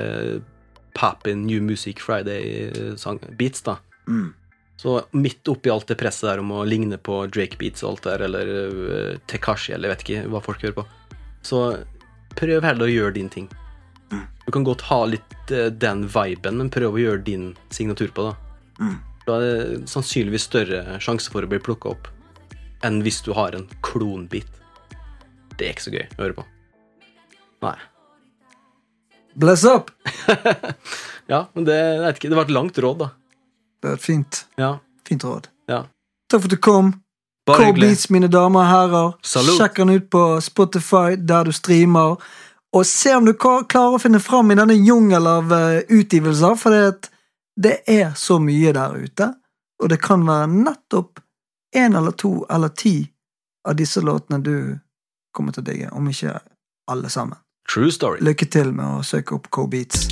Papin, New Music Friday-beats, da. Mm. Så midt oppi alt det presset der om å ligne på Drake Beats og alt der, eller uh, Tekashi, eller jeg vet ikke hva folk hører på, så prøv heller å gjøre din ting. Mm. Du kan godt ha litt uh, den viben, men prøv å gjøre din signatur på det. Mm. Da er det sannsynligvis større sjanse for å bli plukka opp enn hvis du har en klonbit. Det er ikke så gøy å høre på. Nei. Bless up! Ja, men det, ikke, det var et langt råd, da. Det er et fint, Ja. fint råd. Ja. Takk for at du kom. Bare. Beats, mine damer og herrer. Salut. Sjekk den ut på Spotify, der du streamer. Og se om du klarer å finne fram i denne jungel av eh, utgivelser, for det, det er så mye der ute. Og det kan være nettopp én eller to eller ti av disse låtene du kommer til å digge, om ikke alle sammen. True story. Lykke til med å søke opp Cold Beats.